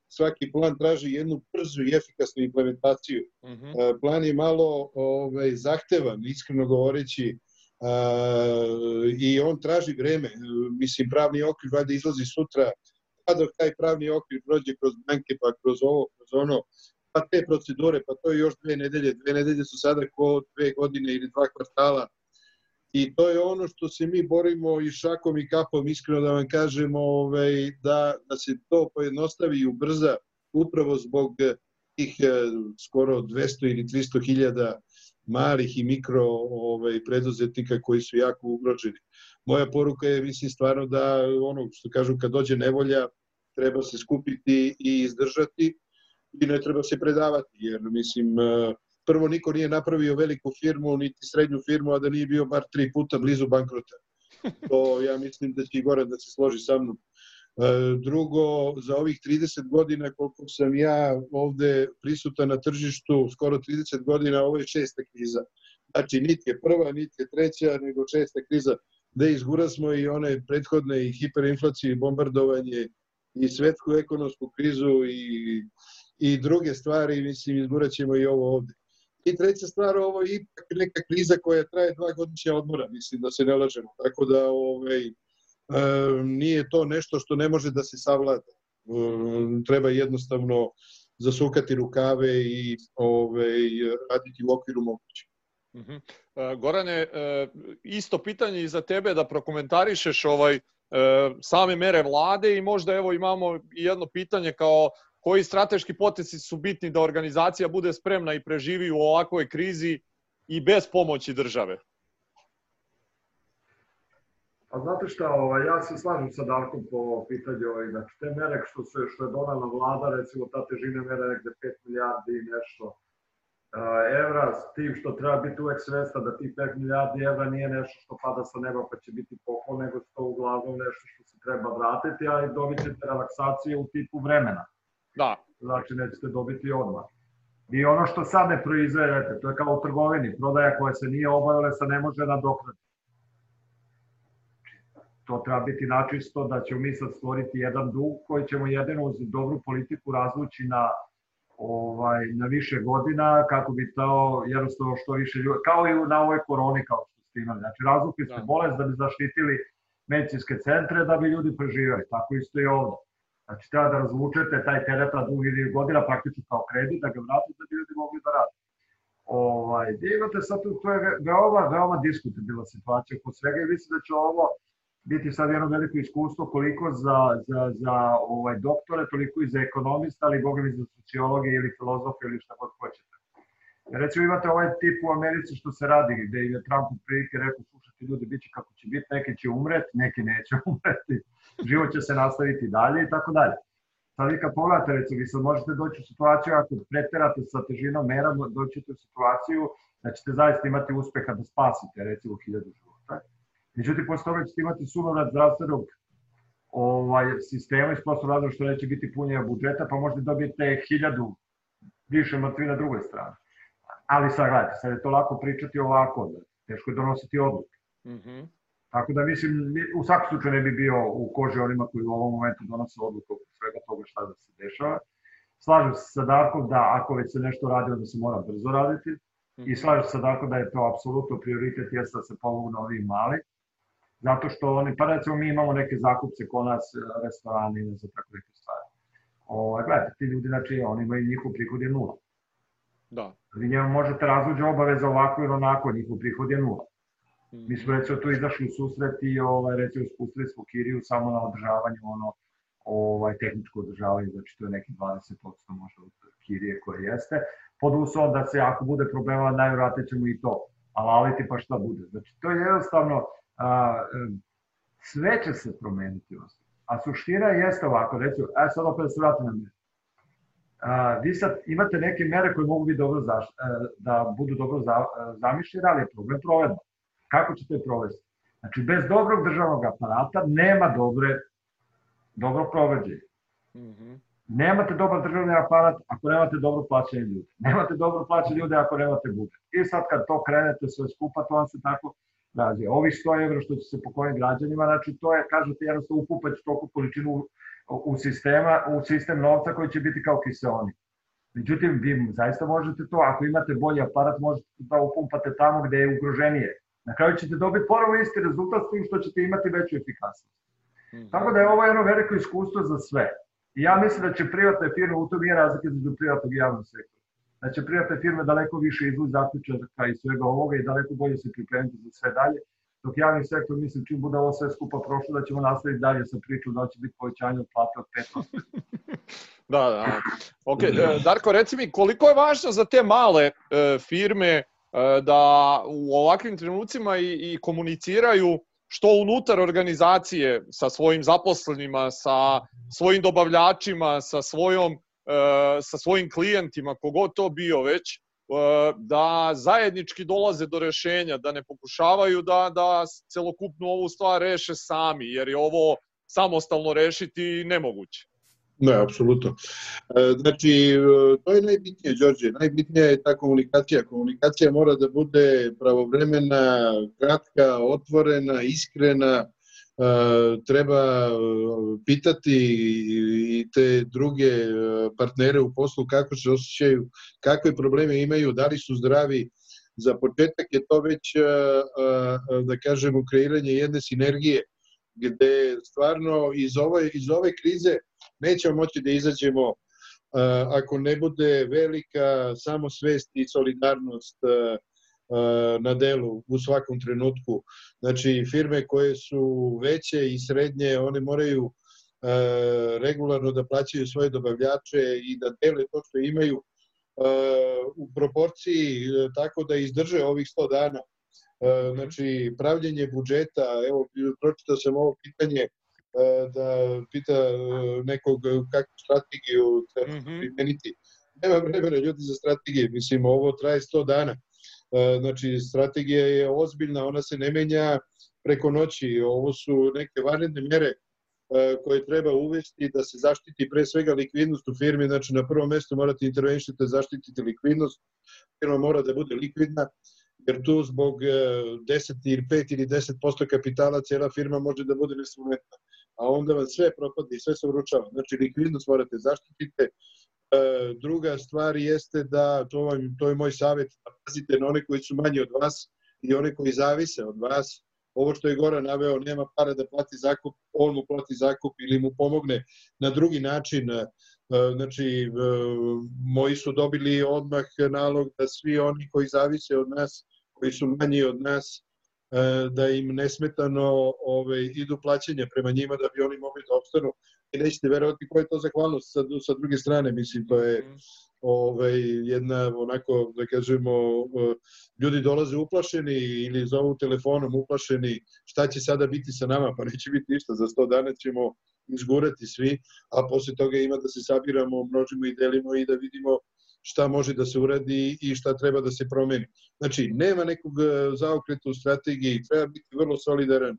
svaki plan traži jednu brzu i efikasnu implementaciju. Uh mhm. -huh. Plan je malo ovaj, zahtevan, iskreno govoreći, uh, i on traži vreme. Mislim, pravni okvir valjda izlazi sutra, pa dok taj pravni okvir prođe kroz banke, pa kroz ovo, kroz ono, pa te procedure, pa to je još dve nedelje. Dve nedelje su sada ko dve godine ili dva kvartala I to je ono što se mi borimo i šakom i kapom, iskreno da vam kažemo, ovaj, da, da se to pojednostavi i ubrza upravo zbog tih eh, skoro 200 ili 300 hiljada malih i mikro ovaj, preduzetnika koji su jako ugroženi. Moja poruka je, mislim, stvarno da ono što kažu, kad dođe nevolja, treba se skupiti i izdržati i ne treba se predavati, jer, mislim, eh, prvo niko nije napravio veliku firmu, niti srednju firmu, a da nije bio bar tri puta blizu bankrota. To ja mislim da će i Goran da se složi sa mnom. E, drugo, za ovih 30 godina koliko sam ja ovde prisutan na tržištu, skoro 30 godina, ovo je šesta kriza. Znači, niti je prva, niti je treća, nego šesta kriza, da izgura smo i one prethodne i hiperinflaciju i bombardovanje i svetsku ekonomsku krizu i, i druge stvari, mislim, izgurat ćemo i ovo ovde. I treća stvar, ovo je ipak neka kriza koja traje dva godišnja odmora, mislim da se ne lažemo. Tako da ovaj, e, nije to nešto što ne može da se savlada. E, treba jednostavno zasukati rukave i ovaj, raditi u okviru moguće. -huh. e, Gorane, e, isto pitanje i za tebe da prokomentarišeš ovaj e, same mere vlade i možda evo imamo jedno pitanje kao koji strateški potezi su bitni da organizacija bude spremna i preživi u ovakvoj krizi i bez pomoći države? A znate šta, ovaj, ja se slažem sa Darkom po pitanju ovaj, znači te mere što, se, što je donala vlada, recimo ta težina mera negde 5 milijardi i nešto evra, s tim što treba biti uvek svesta da tih 5 milijardi evra nije nešto što pada sa neba pa će biti poklon, nego to uglavnom nešto što se treba vratiti, a i dobit ćete relaksacije u tipu vremena. Da. Znači nećete dobiti odmah. I ono što sad ne proizvedete, to je kao u trgovini, prodaja koja se nije obavila se ne može nadoknati. To treba biti načisto da ćemo mi sad stvoriti jedan dug koji ćemo jedino uz dobru politiku razvući na ovaj, na više godina kako bi to jednostavno što više ljudi, kao i na ovoj koroni kao što ste imali. Znači razvukli ste da. bolest da bi zaštitili medicinske centre da bi ljudi preživali. Tako isto i ovde. Znači, treba da razvučete taj teret na dugi godina praktično kao kredit, da ga vratite da bi ljudi mogli da rade. Ovaj, imate sad tu, to je veoma, veoma diskutabilna situacija oko svega i mislim da će ovo biti sad jedno veliko iskustvo koliko za, za, za ovaj, doktore, toliko i za ekonomista, ali boga mi za sociologe ili filozofe ili šta god hoćete. Recimo imate ovaj tip u Americi što se radi, gde je Trump u prilike rekao, slušajte ljudi, bit će kako će biti, neki će umreti, neki neće umreti život će se nastaviti dalje i tako dalje. Sad vi kad pogledate, recimo, vi sad možete doći u situaciju, ako preterate sa težinom mera, doćete u situaciju da ćete zaista imati uspeha da spasite, recimo, hiljadu života. Međutim, posle toga ćete imati sunovrat zdravstvenog ovaj, sistema iz prostog razloga što neće biti punjenja budžeta, pa možda dobijete hiljadu više mrtvi na drugoj strani. Ali sad gledajte, sad je to lako pričati ovako, da teško je donositi odluke. Mm -hmm. Tako da mislim, u svakom slučaju ne bi bio u koži onima koji u ovom momentu donose odluku oko svega toga šta da se dešava. Slažem se sa Darkom da ako već se nešto radi, onda se mora brzo raditi. I mhm. slažem se sa Darkom da je to apsolutno prioritet, jeste da se pomogu na ovim mali. Zato što oni, pa recimo mi imamo neke zakupce ko nas, restorani, ne znam tako neke stvari. Ovo, gledajte, ti ljudi, znači, oni imaju njihov prihod je nula. Da. Vi njemu možete razluđe obaveza ovako ili onako, njihov prihod je nula. Mi smo recimo tu izašli u susret i ovaj, recimo spustili smo kiriju samo na održavanje ono, ovaj, tehničko održavanje, znači to je neki 20% možda od kirije koje jeste, pod uslovom da se ako bude problema, najvjerojatnije ćemo i to alaliti pa šta bude. Znači to je jednostavno, a, sve će se promeniti A suština jeste ovako, recimo, aj sad opet da se vratim na mene. A, vi sad imate neke mere koje mogu biti dobro zaš, e, da budu dobro za, e, zamišljene, ali je problem provedba. Kako ćete je provesti? Znači, bez dobrog državnog aparata nema dobre, dobro proveđenje. Mm -hmm. Nemate dobar državni aparat ako nemate dobro plaćene ljude. Nemate dobro plaćene ljude ako nemate budžet. I sad kad to krenete sve skupa, to vam se tako razvija. Ovih 100 evra što će se pokloniti građanima, znači to je, kažete, jednostavno upupati toliko količinu u, u, sistema, u sistem novca koji će biti kao kiseoni. Međutim, vi zaista možete to, ako imate bolji aparat, možete da upumpate tamo gde je ugroženije. Na kraju ćete dobiti ponovo isti rezultat s tim što ćete imati veću efikasnost. Mm. Tako da je ovo jedno veliko iskustvo za sve. I ja mislim da će privatne firme, u tom je razlike između privatnog i javnog sektora. Da će privatne firme daleko više izvući zaključaka i svega ovoga i daleko bolje se pripremiti za sve dalje. Dok javni sektor, mislim, čim bude ovo sve skupa prošlo, da ćemo nastaviti dalje sa pričom da će biti povećanje od plata od 5%. da, da. Ok, e, Darko, reci mi, koliko je važno za te male e, firme da u ovakvim trenucima i, i komuniciraju što unutar organizacije sa svojim zaposlenima, sa svojim dobavljačima, sa svojom e, sa svojim klijentima, kogod to bio već, e, da zajednički dolaze do rešenja, da ne pokušavaju da, da celokupnu ovu stvar reše sami, jer je ovo samostalno rešiti nemoguće. Ne, apsolutno. E, znači, e, to je najbitnije, Đorđe. Najbitnija je ta komunikacija. Komunikacija mora da bude pravovremena, kratka, otvorena, iskrena. E, treba pitati i te druge partnere u poslu kako se osjećaju, kakve probleme imaju, da li su zdravi. Za početak je to već, da kažemo, kreiranje jedne sinergije gde stvarno iz ove, iz ove krize nećemo moći da izađemo ako ne bude velika samosvest i solidarnost na delu u svakom trenutku. Znači, firme koje su veće i srednje, one moraju regularno da plaćaju svoje dobavljače i da dele to što imaju u proporciji tako da izdrže ovih 100 dana. Znači, pravljenje budžeta, evo, pročitao sam ovo pitanje E, da pita e, nekog kakvu strategiju treba mm -hmm. primeniti. Nema vremena ljudi za strategije, mislim, ovo traje 100 dana. E, znači, strategija je ozbiljna, ona se ne menja preko noći. Ovo su neke vanredne mere koje treba uvesti da se zaštiti pre svega likvidnost u firmi, znači na prvom mestu morate intervenšiti da zaštitite likvidnost, firma mora da bude likvidna, jer tu zbog 10 ili 5 ili 10% kapitala cijela firma može da bude nesolventna a onda vam sve propadne i sve se uručava. Znači, likvidnost morate zaštitite. E, druga stvar jeste da, to, vam, to je moj savjet, da pazite na one koji su manji od vas i one koji zavise od vas. Ovo što je Goran naveo, nema para da plati zakup, on mu plati zakup ili mu pomogne na drugi način. E, znači, e, moji su dobili odmah nalog da svi oni koji zavise od nas, koji su manji od nas, da im nesmetano ove, idu plaćanja prema njima da bi oni mogli da obstanu i nećete verovati koja je to zahvalnost sa, sa druge strane, mislim, to je ovaj, jedna onako, da kažemo, e, ljudi dolaze uplašeni ili zovu telefonom uplašeni šta će sada biti sa nama, pa neće biti ništa, za 100 dana ćemo izgurati svi, a posle toga ima da se sabiramo, množimo i delimo i da vidimo šta može da se uradi i šta treba da se promeni. Znači, nema nekog e, zaokreta u strategiji, treba biti vrlo solidaran,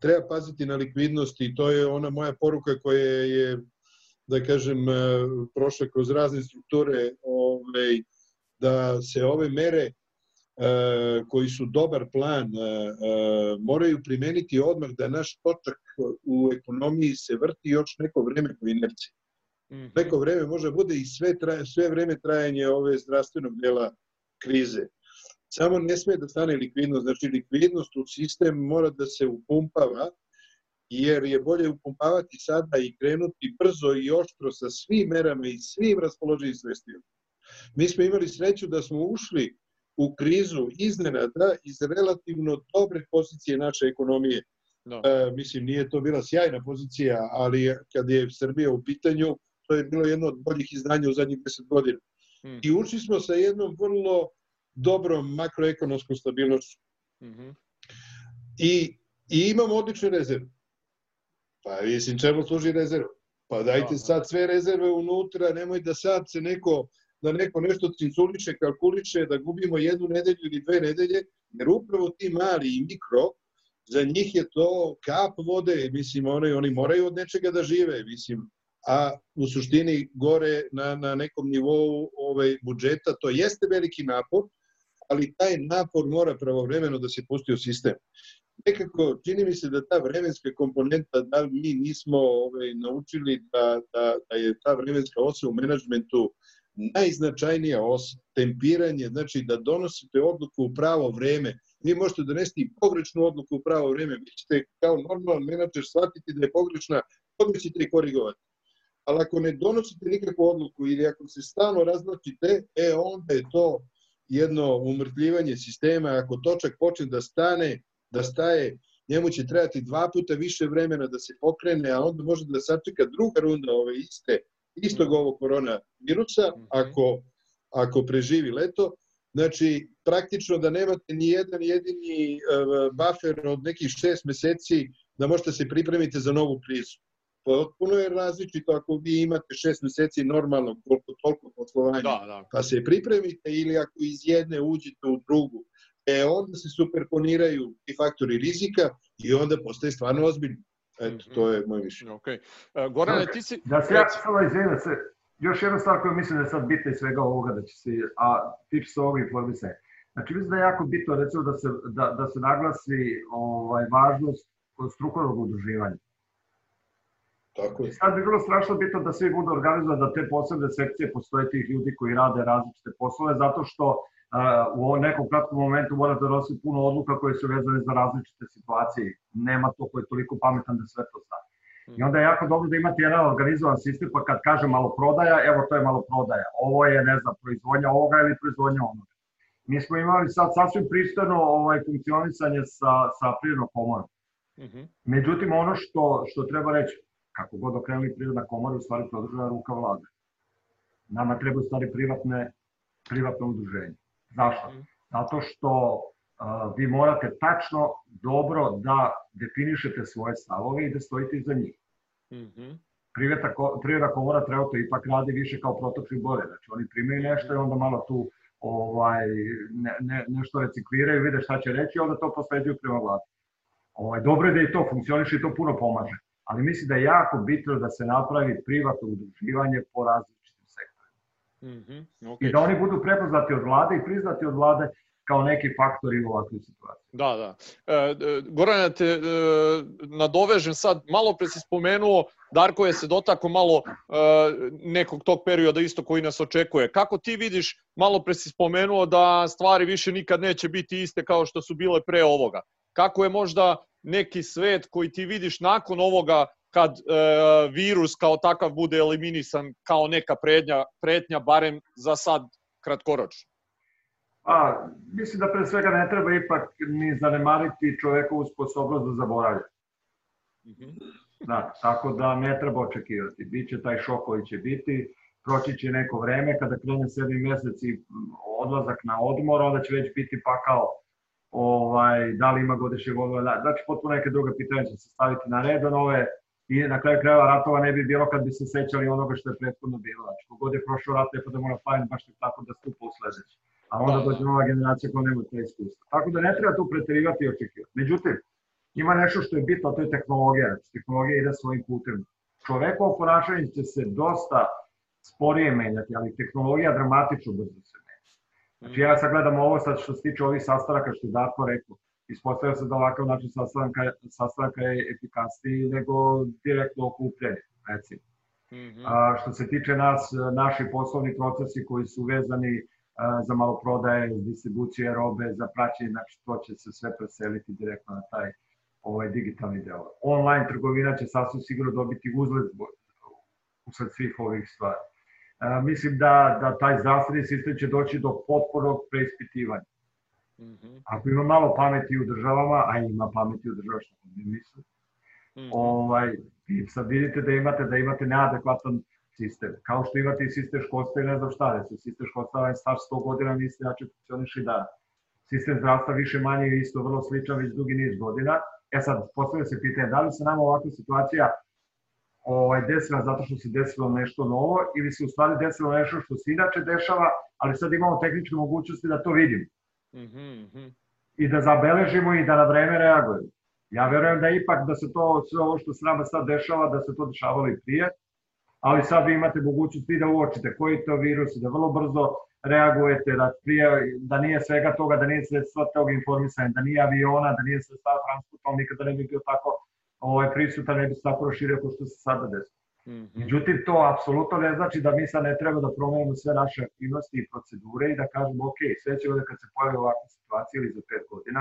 treba paziti na likvidnost i to je ona moja poruka koja je, da kažem, e, prošla kroz razne strukture, ovaj, da se ove mere e, koji su dobar plan moraju primeniti odmah da naš točak u ekonomiji se vrti još neko vreme po inerciji. -hmm. Neko vreme može bude i sve, traje, sve vreme trajanje ove zdravstvenog dela krize. Samo ne sme da stane likvidnost, znači likvidnost u sistem mora da se upumpava, jer je bolje upumpavati sada i krenuti brzo i oštro sa svim merama i svim raspoloženim sredstvima. Mi smo imali sreću da smo ušli u krizu iznenada iz relativno dobre pozicije naše ekonomije. No. Da. E, mislim, nije to bila sjajna pozicija, ali kad je Srbija u pitanju, to je bilo jedno od boljih izdanja u zadnjih 10 godina. Hmm. I ušli smo sa jednom vrlo dobrom makroekonomskom stabilnošću. Mm -hmm. I, I imamo odlične rezerve. Pa mislim, čemu služi rezerva? Pa dajte da, sad sve rezerve unutra, nemoj da sad se neko da neko nešto cinculiče, kalkuliče, da gubimo jednu nedelju ili dve nedelje, jer upravo ti mali i mikro, za njih je to kap vode, mislim, oni, oni moraju od nečega da žive, mislim, a u suštini gore na, na nekom nivou ovaj, budžeta to jeste veliki napor, ali taj napor mora pravovremeno da se pusti u sistem. Nekako, čini mi se da ta vremenska komponenta, da mi nismo ovaj, naučili da, da, da je ta vremenska osa u menadžmentu najznačajnija os, tempiranje, znači da donosite odluku u pravo vreme. Vi možete donesti pogrešnu odluku u pravo vreme, vi ćete kao normalan menadžer shvatiti da je pogrešna, odmah ćete i korigovati. Ali ako ne donosite nikakvu odluku ili ako se stalno razlačite, e onda je to jedno umrtljivanje sistema, ako točak počne da stane, da staje, njemu će trebati dva puta više vremena da se pokrene, a onda može da sačeka druga runda ove iste istog ovog korona virusa, mhm. ako, ako preživi leto, Znači, praktično da nemate ni jedan jedini uh, buffer od nekih šest meseci da možete se pripremiti za novu krizu. Potpuno je različito ako vi imate šest meseci normalno, koliko toliko poslovanja, da, da. pa se pripremite ili ako iz jedne uđete u drugu. E onda se superponiraju i faktori rizika i onda postaje stvarno ozbiljno. Eto, to je moje mišljenje. Okay. Uh, Gorane, ti si... Da se ja samo izvijem se, još jedna stvar koju mislim da je sad bitna iz svega ovoga, da će se, a tiče se ovoga informisanja. Znači, mislim da je jako bitno, recimo, da se, da, da se naglasi ovaj, važnost strukovnog udruživanja. Tako je. Sad bi bilo strašno bitno da svi budu organizovani, da te posebne sekcije postoje tih ljudi koji rade različite poslove, zato što u ovom nekom kratkom momentu mora da donosi puno odluka koje su vezane za različite situacije. Nema to koji je toliko pametan da sve to zna. I onda je jako dobro da imate jedan organizovan sistem, pa kad kaže malo prodaja, evo to je malo prodaja. Ovo je, ne znam, proizvodnja ovoga ili proizvodnja onoga. Mi smo imali sad sasvim pristojno ovaj, funkcionisanje sa, sa prirodnom komorom. -hmm. Međutim, ono što, što treba reći, kako god okrenuli prirodna komora, u stvari produžena ruka vlade. Nama treba u stvari privatne, privatno udruženje. Zašto? Mhm. Zato što uh, vi morate tačno dobro da definišete svoje stavove i da stojite iza njih. Mm -hmm. Priveta, Privredna komora treba to ipak radi više kao prototip bore. Znači oni primaju nešto i onda malo tu ovaj, ne, ne, nešto recikliraju, vide šta će reći i onda to posleđuju prema vladi. Ovaj, dobro je da i to funkcioniše i to puno pomaže. Ali mislim da je jako bitno da se napravi privatno udruživanje po različitim Mm -hmm, okay. I da oni budu prepoznati od vlade i priznati od vlade kao neki faktori u ovakvoj situaciji. Da, da. E, Goran, te e, nadovežem sad, malo pre si spomenuo, Darko je se dotako malo e, nekog tog perioda isto koji nas očekuje. Kako ti vidiš, malo pre si spomenuo da stvari više nikad neće biti iste kao što su bile pre ovoga. Kako je možda neki svet koji ti vidiš nakon ovoga kad e, virus kao takav bude eliminisan kao neka prednja, pretnja, barem za sad kratkoročno? A, mislim da pre svega ne treba ipak ni zanemariti čovekovu sposobnost da zaboravlja. Mm -hmm. Da, tako da ne treba očekivati. Biće taj šok koji će biti, proći će neko vreme, kada krene sedmi mesec i odlazak na odmor, onda će već biti pakao ovaj, da li ima godišnjeg odmora. Znači, potpuno neke druge pitanje će se staviti na red, nove i na kraju krajeva ratova ne bi bilo kad bi se sećali onoga što je prethodno bilo. Znači, kogod je prošao rat, ne pa da mora fajn baš tako da stupa u sledeći. A onda da. dođe nova generacija koja nema te iskustva. Tako da ne treba tu preterivati i očekivati. Međutim, ima nešto što je bitno, to je tehnologija. Znači, tehnologija ide svojim putem. Čovekovo ponašanje će se dosta sporije menjati, ali tehnologija dramatično brzo se menja. Znači ja sad gledam ovo sad što se tiče ovih sastanaka što je Darko rekao ispostavlja se da ovakav način sastanka, sastanka je efikasniji nego direktno okupljanje, recimo. Mm -hmm. A, što se tiče nas, naši poslovni procesi koji su vezani za maloprodaje, distribucije robe, za praćenje, znači to će se sve preseliti direktno na taj ovaj digitalni deo. Online trgovina će sasvim sigurno dobiti uzlet usled svih ovih stvari. E, mislim da, da taj zdravstveni sistem će doći do potpornog preispitivanja. Mm -hmm. Ako ima malo pameti u državama, a ima pameti u državama što mi mislim, mm -hmm. ovaj, sad vidite da imate da imate neadekvatan sistem. Kao što imate i sistem školstva i ne znam šta, da se sistem školstva je star 100 godina, niste način funkcioniš i da. Sistem zdravstva više manje je isto vrlo sličan već dugi niz godina. E sad, postavlja se pitanje, da li se nama ovakva situacija ovaj, desila zato što se desilo nešto novo ili se u stvari desilo nešto što se inače dešava, ali sad imamo tehničke mogućnosti da to vidimo. Mm -hmm. I da zabeležimo i da na vreme reagujemo. Ja verujem da ipak da se to, sve ovo što se nama sad dešava, da se to dešavalo i prije, ali sad vi imate mogućnosti da uočite koji to virus i da vrlo brzo reagujete, da, prije, da nije svega toga, da nije sva toga informisanja, da nije aviona, da nije sredstava transporta, nikada ne bi bio tako ovaj, prisutan, ne bi se tako proširio kao što se sada desilo. Mm -hmm. Međutim, to apsolutno ne znači da mi sad ne treba da promenimo sve naše aktivnosti i procedure i da kažemo, ok, sve će ovde kad se pojavi ovakva situacija ili za pet godina,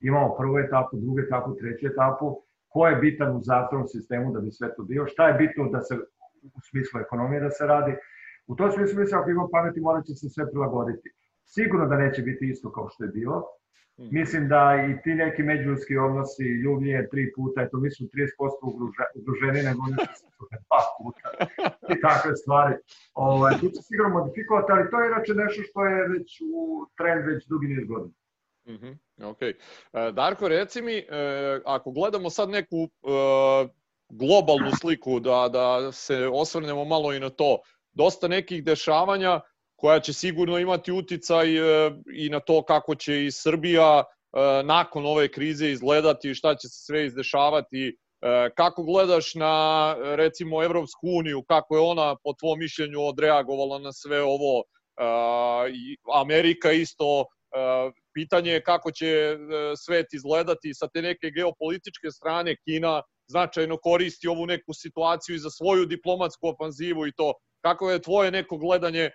imamo prvu etapu, drugu etapu, treću etapu, ko je bitan u zatvornom sistemu da bi sve to bio, šta je bitno da se u smislu ekonomije da se radi. U tom smislu mislim ako ima pameti morat će se sve prilagoditi. Sigurno da neće biti isto kao što je bilo. Mhm. Mislim da i ti neki međuljski odnosi, ljubljenje tri puta, eto mi smo 30% udruženi, nego oni su dva puta i takve stvari. Ovaj, tu će sigurno modifikovati, ali to je inače nešto što je već u trend već dugi niz godina. Mm -hmm. Ok. E, Darko, reci mi, e, ako gledamo sad neku e, globalnu sliku, da, da se osvrnemo malo i na to, dosta nekih dešavanja koja će sigurno imati uticaj i na to kako će i Srbija nakon ove krize izgledati i šta će se sve izdešavati. Kako gledaš na, recimo, Evropsku uniju, kako je ona, po tvom mišljenju, odreagovala na sve ovo? Amerika isto pitanje je kako će e, svet izgledati sa te neke geopolitičke strane. Kina značajno koristi ovu neku situaciju i za svoju diplomatsku ofanzivu i to. Kako je tvoje neko gledanje e,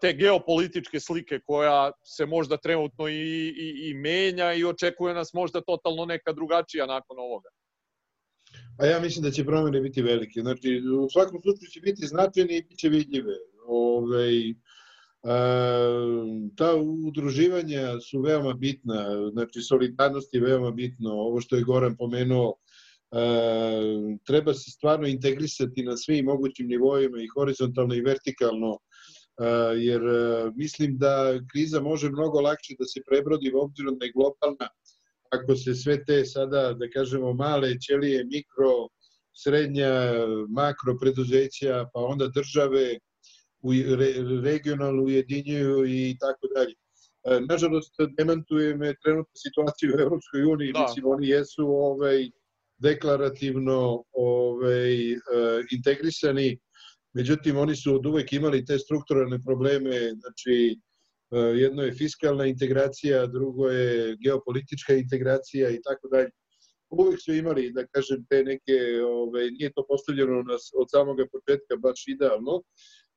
te geopolitičke slike koja se možda trenutno i, i, i menja i očekuje nas možda totalno neka drugačija nakon ovoga? A ja mislim da će promene biti velike. Znači, u svakom slučaju će biti značajne i bit će vidljive. Ove, ovaj, ta udruživanja su veoma bitna, znači solidarnost je veoma bitno, ovo što je Goran pomenuo, treba se stvarno integrisati na svim mogućim nivoima i horizontalno i vertikalno, jer mislim da kriza može mnogo lakše da se prebrodi u obzirom da je globalna, ako se sve te sada, da kažemo, male ćelije, mikro, srednja, makro preduzeća, pa onda države, regionalno ujedinjuju i tako dalje. Nažalost, demantuje me trenutna situacija u Evropskoj uniji, da. mislim, oni jesu ovaj, deklarativno ovaj, e, integrisani, međutim, oni su od uvek imali te strukturalne probleme, znači, e, jedno je fiskalna integracija, drugo je geopolitička integracija i tako dalje. Uvek su imali, da kažem, te neke, ovaj, nije to postavljeno od samoga početka baš idealno,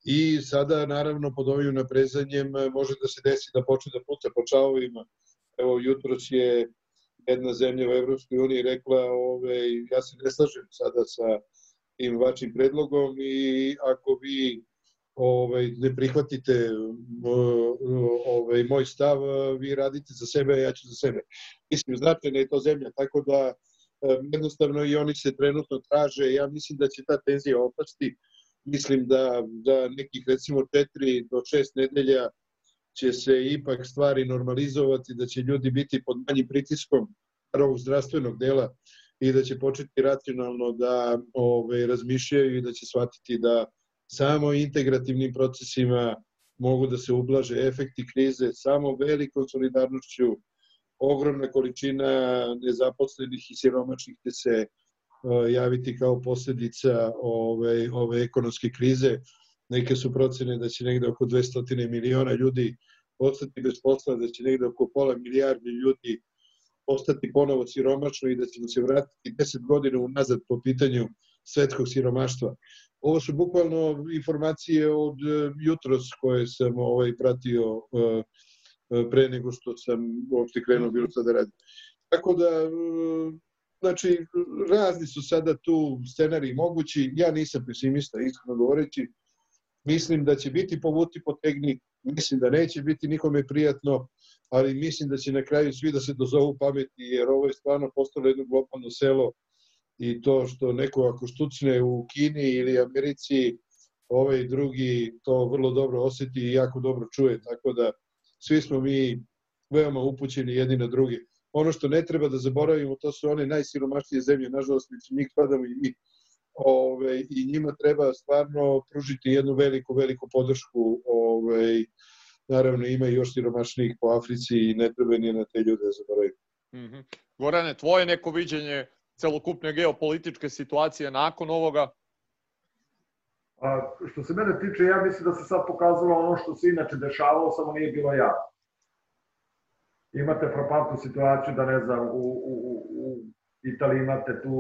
i sada naravno pod ovim naprezanjem e, može da se desi da počne da puca po čavovima. Evo jutros je jedna zemlja u Evropskoj uniji rekla ove, ja se ne slažem sada sa tim vašim predlogom i ako vi ovaj, ne prihvatite ovaj, moj stav, vi radite za sebe, ja ću za sebe. Mislim, značajna je to zemlja, tako da jednostavno i oni se trenutno traže, ja mislim da će ta tenzija opasti, mislim da, da nekih recimo 4 do 6 nedelja će se ipak stvari normalizovati, da će ljudi biti pod manjim pritiskom ovog zdravstvenog dela i da će početi racionalno da ove, razmišljaju i da će shvatiti da samo integrativnim procesima mogu da se ublaže efekti krize, samo velikom solidarnošću, ogromna količina nezaposlenih i siromašnih će se E, javiti kao posledica ove, ove ekonomske krize. Neke su procene da će negde oko 200 miliona ljudi ostati bez posla, da će negde oko pola milijardi ljudi ostati ponovo siromašno i da ćemo se vratiti 10 godina unazad po pitanju svetskog siromaštva. Ovo su bukvalno informacije od e, jutros koje sam ovaj pratio e, e, pre nego što sam uopšte krenuo bilo sad da radim. Tako da, znači, razni su sada tu scenariji mogući. Ja nisam pesimista, iskreno govoreći. Mislim da će biti povuti po tegni, mislim da neće biti nikome prijatno, ali mislim da će na kraju svi da se dozovu pameti, jer ovo je stvarno postalo jedno globalno selo i to što neko ako štucne u Kini ili Americi, ovaj drugi to vrlo dobro oseti i jako dobro čuje, tako da svi smo mi veoma upućeni jedni na drugi. Ono što ne treba da zaboravimo, to su one najsiromašnije zemlje, nažalost, među njih padamo i mi, ove, i njima treba stvarno pružiti jednu veliku, veliku podršku. Ove, naravno, ima i još siromašnijih po Africi i ne treba ni na te ljude zaboraviti. Mm -hmm. Gorane, tvoje neko viđenje celokupne geopolitičke situacije nakon ovoga? A, što se mene tiče, ja mislim da se sad pokazalo ono što se inače dešavalo, samo nije bilo javno. Imate frapantnu situaciju da, ne znam, u, u, u Italiji imate tu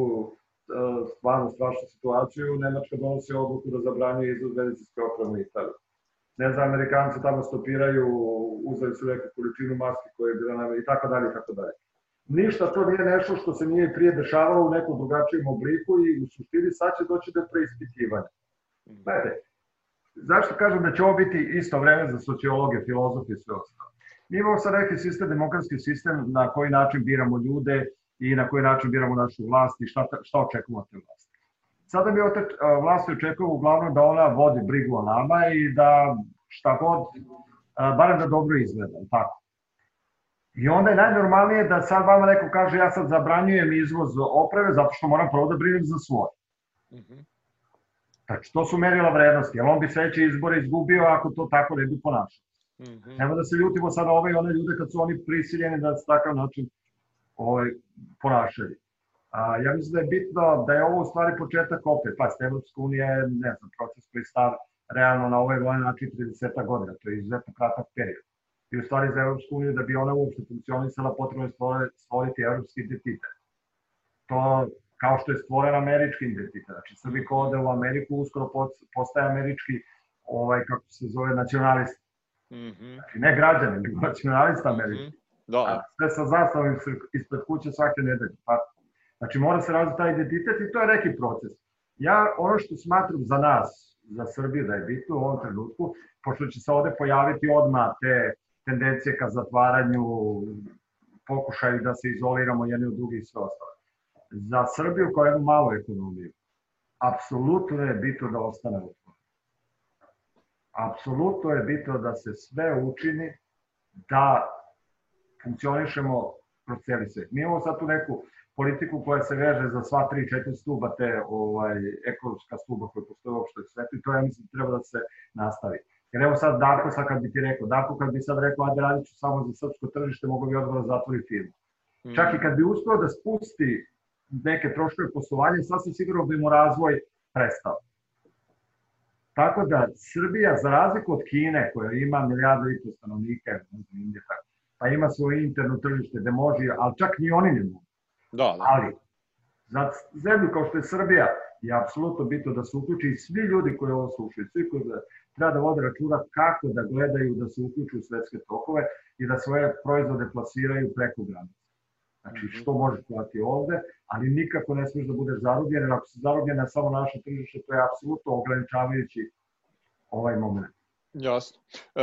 stvarno strašnu situaciju, Nemačka donosi odluku da zabranjuje izvoz medicinske opreme u Italiju. Ne znam, Amerikanci tamo stopiraju, uzeli su neku količinu maske koje je bila na i tako dalje i tako dalje ništa to nije nešto što se nije prije dešavalo u nekom drugačijem obliku i u suštini sad će doći do preispitivanja. Mhm. Gledajte, zašto kažem da će ovo biti isto vreme za sociologe, filozofi i sve ostalo? Mi imamo sad neki sistem, demokratski sistem na koji način biramo ljude i na koji način biramo našu vlast i šta, šta očekujemo od te vlasti. Sada mi ote, vlasti očekujemo uglavnom da ona vodi brigu o nama i da šta god, barem da dobro izgleda, tako. I onda je najnormalnije da sad vama neko kaže ja sad zabranjujem izvoz opreme zato što moram prvo da brinem za svoje. Mm -hmm. Znači, to su merila vrednosti, jer on bi sledeće izbore izgubio ako to tako ne bi ponašao. Mm -hmm. Nema da se ljutimo sada ove i one ljude kad su oni prisiljeni da se takav način ovaj, ponašaju. A, ja mislim da je bitno da je ovo u stvari početak opet, pa Evropska unija je, ne znam, proces koji star realno na ovaj vojni način 30 godina, to je izuzetno kratak period i u stvari za Evropsku uniju da bi ona uopšte funkcionisala potrebno je stvoriti evropski identitet. To kao što je stvoren američki identitet. Znači Srbi ko ode u Ameriku uskoro postaje američki ovaj kako se zove nacionalist. Mm -hmm. Znači ne građani, nego nacionalista američki. Mm -hmm. Da. A sve sa zastavom ispred kuće svake nedelje. Pa, znači mora se razviti taj identitet i to je neki proces. Ja ono što smatram za nas, za Srbiju da je bitno u ovom trenutku, pošto će se ovde pojaviti odmah te tendencije ka zatvaranju, pokušaju da se izoliramo jedni od drugih i sve ostalo. Za Srbiju koja je malu ekonomiju, apsolutno je bitno da ostane otvorena. Apsolutno je bitno da se sve učini da funkcionišemo kroz cijeli svet. Mi imamo sad tu neku politiku koja se veže za sva tri, četiri stuba te ovaj, ekološka stuba koje postoje uopšte u svetu i to ja mislim treba da se nastavi. Jer evo sad Darko, sad kad bi ti rekao, Darko kad bi sad rekao, ajde radit ću samo za srpsko tržište, mogu bi odmah da zatvori firmu. Mm. Čak i kad bi uspeo da spusti neke troškove poslovanja, sasvim sigurno bi mu razvoj prestao. Tako da Srbija, za razliku od Kine, koja ima milijardu i po stanovnika, ne znam, Indija, pa ima svoje interno tržište gde može, ali čak ni oni ne mogu. Da, da. Ali, za zemlju kao što je Srbija, je apsolutno bitno da se uključi svi ljudi koji ovo slušaju, svi koji da, treba da vode računa kako da gledaju da se uključu u svetske tokove i da svoje proizvode plasiraju preko granica. Znači, mhm. što možeš plati ovde, ali nikako ne smiješ da budeš zarobljen, jer ako si zarobljen na samo naše tržište, to je apsolutno ograničavajući ovaj moment. Jasno. E,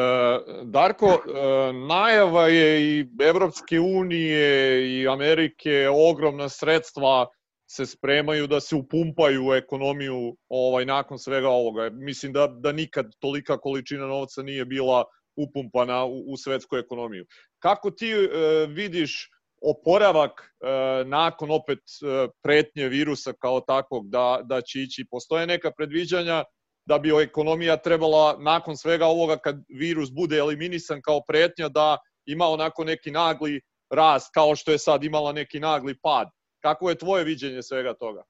Darko, e, najava je i Evropske unije i Amerike ogromna sredstva se spremaju da se upumpaju u ekonomiju ovaj nakon svega ovoga. Mislim da da nikad tolika količina novca nije bila upumpana u, u svetsku ekonomiju. Kako ti e, vidiš oporavak e, nakon opet e, pretnje virusa kao takvog da, da će ići? Postoje neka predviđanja da bi ekonomija trebala nakon svega ovoga kad virus bude eliminisan kao pretnja da ima onako neki nagli rast kao što je sad imala neki nagli pad Kako je tvoje viđenje svega toga?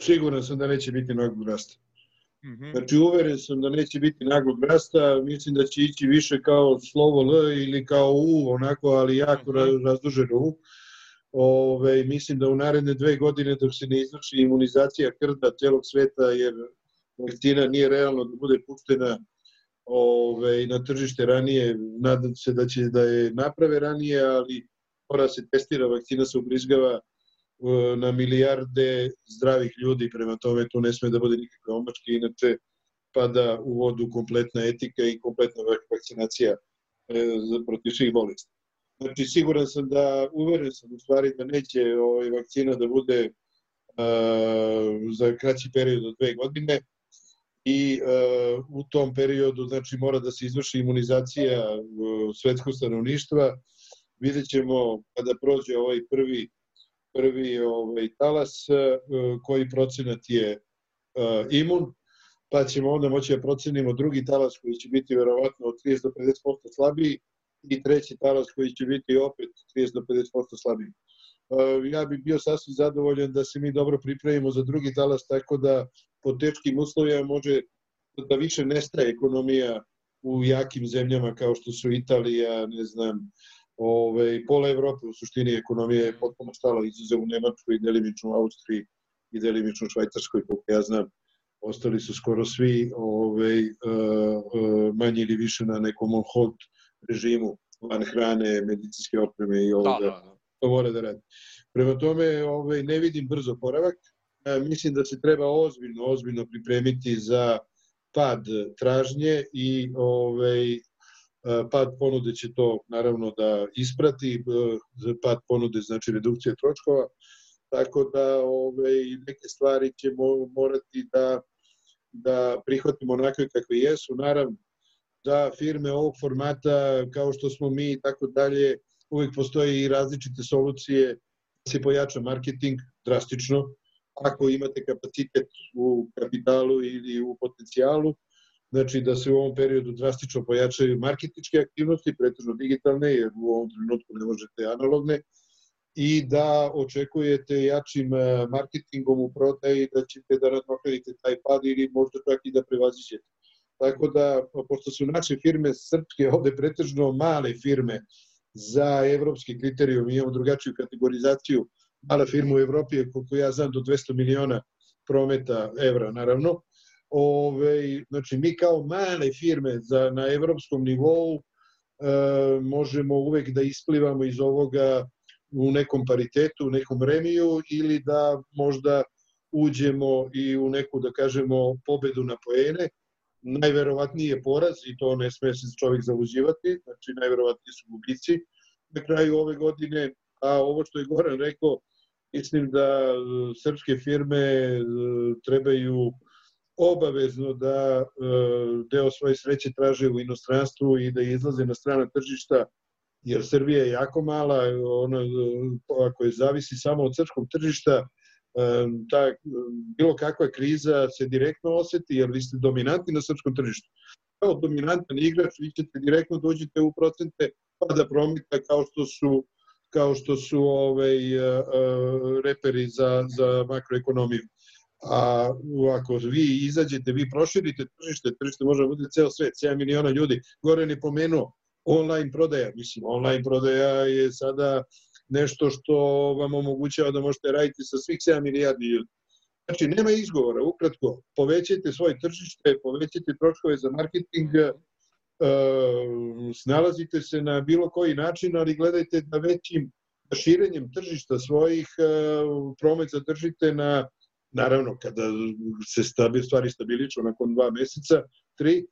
Siguran sam da neće biti naglog rasta. Mm -hmm. Znači, uveren sam da neće biti naglog rasta, mislim da će ići više kao slovo L ili kao U, onako, ali jako mm -hmm. razduženo U. Ove, mislim da u naredne dve godine dok se ne izvrši imunizacija krda celog sveta, jer vakcina nije realno da bude puštena ove, na tržište ranije, nadam se da će da je naprave ranije, ali mora se testira, vakcina se ubrizgava e, na milijarde zdravih ljudi, prema tome tu ne sme da bude nikakve omačke, inače pada u vodu kompletna etika i kompletna vakcinacija e, protiv svih bolesti. Znači, siguran sam da, uveren sam u stvari da neće ovaj, vakcina da bude uh, za kraći period od dve godine i uh, u tom periodu znači mora da se izvrši imunizacija uh, svetskog stanovništva. Vidjet ćemo kada prođe ovaj prvi prvi ovaj talas uh, koji procenat je uh, imun pa ćemo onda moći da procenimo drugi talas koji će biti verovatno od 30 do 50% slabiji i treći talas koji će biti opet 30 do 50% slabiji. Uh, ja bih bio sasvim zadovoljan da se mi dobro pripremimo za drugi talas, tako da po teškim uslovima može da više nestaje ekonomija u jakim zemljama kao što su Italija, ne znam, ove, pola Evrope u suštini ekonomija je potpuno stala izuzev u Nemačkoj, delimično u Austriji i delimično u Švajcarskoj, koliko ja znam. Ostali su skoro svi ove, manje ili više na nekom on hold režimu van hrane, medicinske opreme i ovoga. Da, da, da. To mora da radi. Prema tome ovaj, ne vidim brzo poravak. E, mislim da se treba ozbiljno, ozbiljno pripremiti za pad tražnje i ovaj, pad ponude će to naravno da isprati, pad ponude znači redukcija troškova, tako da ovaj, neke stvari ćemo morati da, da prihvatimo onakve kakve jesu. Naravno, da firme ovog formata, kao što smo mi i tako dalje, uvek postoje i različite solucije da se pojača marketing drastično, ako imate kapacitet u kapitalu ili u potencijalu, znači da se u ovom periodu drastično pojačaju marketičke aktivnosti, pretežno digitalne, jer u ovom trenutku ne možete analogne, i da očekujete jačim e, marketingom u prodaji da ćete da nadoknadite taj pad ili možda čak i da prevazićete. Tako da, pošto su naše firme srpske ovde pretežno male firme za evropski kriterijum, imamo drugačiju kategorizaciju, mala firma u Evropi je, koliko ja znam, do 200 miliona prometa evra, naravno. Ove, znači, mi kao male firme za, na evropskom nivou e, možemo uvek da isplivamo iz ovoga u nekom paritetu, u nekom remiju ili da možda uđemo i u neku, da kažemo, pobedu na poene, najverovatniji je poraz i to ne sme se čovjek zaluđivati, znači najverovatniji su gubici na kraju ove godine, a ovo što je Goran rekao, mislim da e, srpske firme e, trebaju obavezno da e, deo svoje sreće traže u inostranstvu i da izlaze na strana tržišta, jer Srbija je jako mala, ona, ako je zavisi samo od srpskog tržišta, ta bilo kakva kriza se direktno oseti, jer vi ste dominantni na srpskom tržištu. Kao dominantan igrač vi ćete direktno dođete u procente pada prometa kao što su kao što su ovaj, reperi za, za makroekonomiju. A ako vi izađete, vi proširite tržište, tržište može da bude ceo svet, 7 miliona ljudi. Gore ne pomenuo online prodaja. Mislim, online prodaja je sada nešto što vam omogućava da možete raditi sa svih 7 milijardi ljudi. Znači, nema izgovora, ukratko, povećajte svoje tržište, povećajte troškove za marketing, e, snalazite se na bilo koji način, ali gledajte da većim širenjem tržišta svojih e, promet zadržite na, naravno, kada se stabi, stvari stabiliču nakon dva meseca, tri,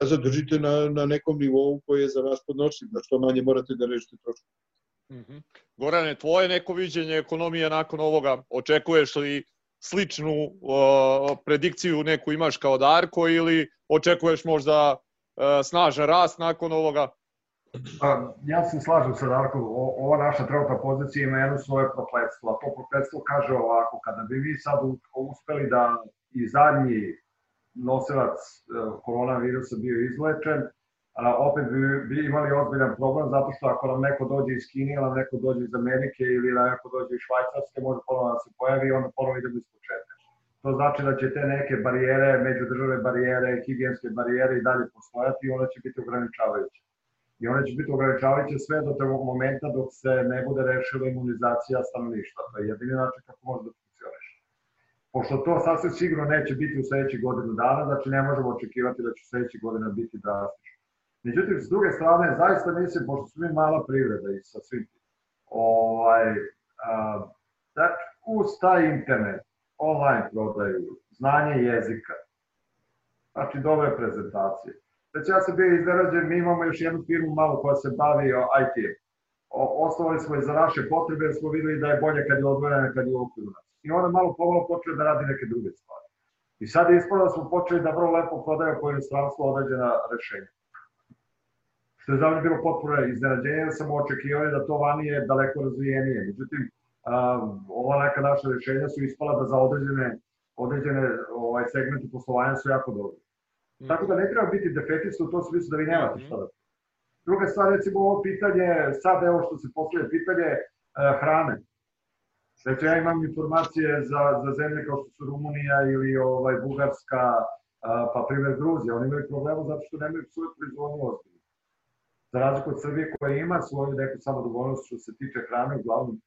da zadržite na, na nekom nivou koji je za vas podnošljiv, da što manje morate da rešite troškove. Mm -hmm. Gorane, tvoje neko viđenje ekonomije nakon ovoga, očekuješ li sličnu uh, predikciju neku imaš kao Darko ili očekuješ možda snažan rast nakon ovoga? Pa, ja se slažem sa Darkom, ova naša trenutna pozicija ima jedno svoje prokledstvo, a to prokledstvo kaže ovako, kada bi vi sad uspeli da i zadnji nosilac uh, koronavirusa bio izlečen, a, opet bi, bi imali ozbiljan problem zato što ako nam neko dođe iz Kine ili nam neko dođe iz Amerike ili neko dođe iz Švajcarske može ponovno da se pojavi onda ponovno idemo iz početka. To znači da će te neke barijere, međudržave barijere, higijenske barijere i dalje postojati i onda će biti ograničavajuće. i one će biti ograničavajuće sve do tog momenta dok se ne bude rešila imunizacija stanovništva. To je jedini način kako može da funkcioniš. Pošto to sasvim sigurno neće biti u sledećih godinu dana, znači ne možemo očekivati da će sledećih godina biti drastično. Međutim, s druge strane, zaista mislim, pošto smo mi mala privreda i sa svim ovaj, a, da, uz taj internet, online prodaju, znanje jezika, znači dobre prezentacije, Znači ja sam bio iznenađen, mi imamo još jednu firmu malo koja se bavi IT. Osnovali smo je za naše potrebe jer smo videli da je bolje kad je odvojena kad je u. I onda malo pomalo počeo da radi neke druge stvari. I sad je ispalo da smo počeli da vrlo lepo prodaju po inostranstvu određena rešenja. Što je za mene bilo potpuno iznenađenje, sam očekivao da to vani je daleko razvijenije. Međutim, ova neka naša rešenja su ispala da za određene, određene ovaj, segmente poslovanja su jako dobri. Mm. Tako da ne treba biti defetista u tom smislu da vi nemate šta da Druga stvar, recimo ovo pitanje, sad evo što se postoje pitanje e, hrane. Znači ja imam informacije za, za zemlje kao što su Rumunija ili ovaj, Bugarska, pa primjer Gruzija, oni imaju problema zato što nemaju svoju proizvodnju ozbiljno. Za razliku od Srbije koja ima svoju neku samodovoljnost što se tiče hrane, uglavnom.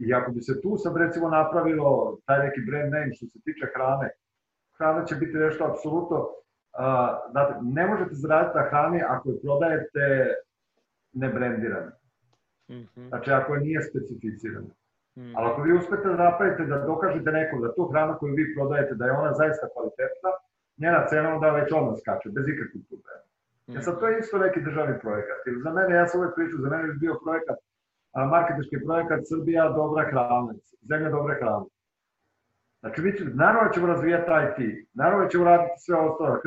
I ako bi se tu sad recimo napravilo taj neki brand name što se tiče hrane, hrana će biti nešto apsolutno znate, ne možete zaraditi na hrani ako je prodajete nebrendirane. Mm -hmm. Znači, ako je nije specificirana. Mm -hmm. Ali ako vi uspete da napravite, da dokažete nekom da tu hranu koju vi prodajete, da je ona zaista kvalitetna, njena cena onda već odmah skače, bez ikakvih problema. Mm -hmm. E sad, to je isto neki državni projekat. Ili za mene, ja sam uvek pričao, za mene je bio projekat, marketički projekat Srbija dobra hrana, zemlja dobre hrane. Znači, mi ćemo, naravno da ćemo razvijati IT, naravno da ćemo raditi sve ostalo,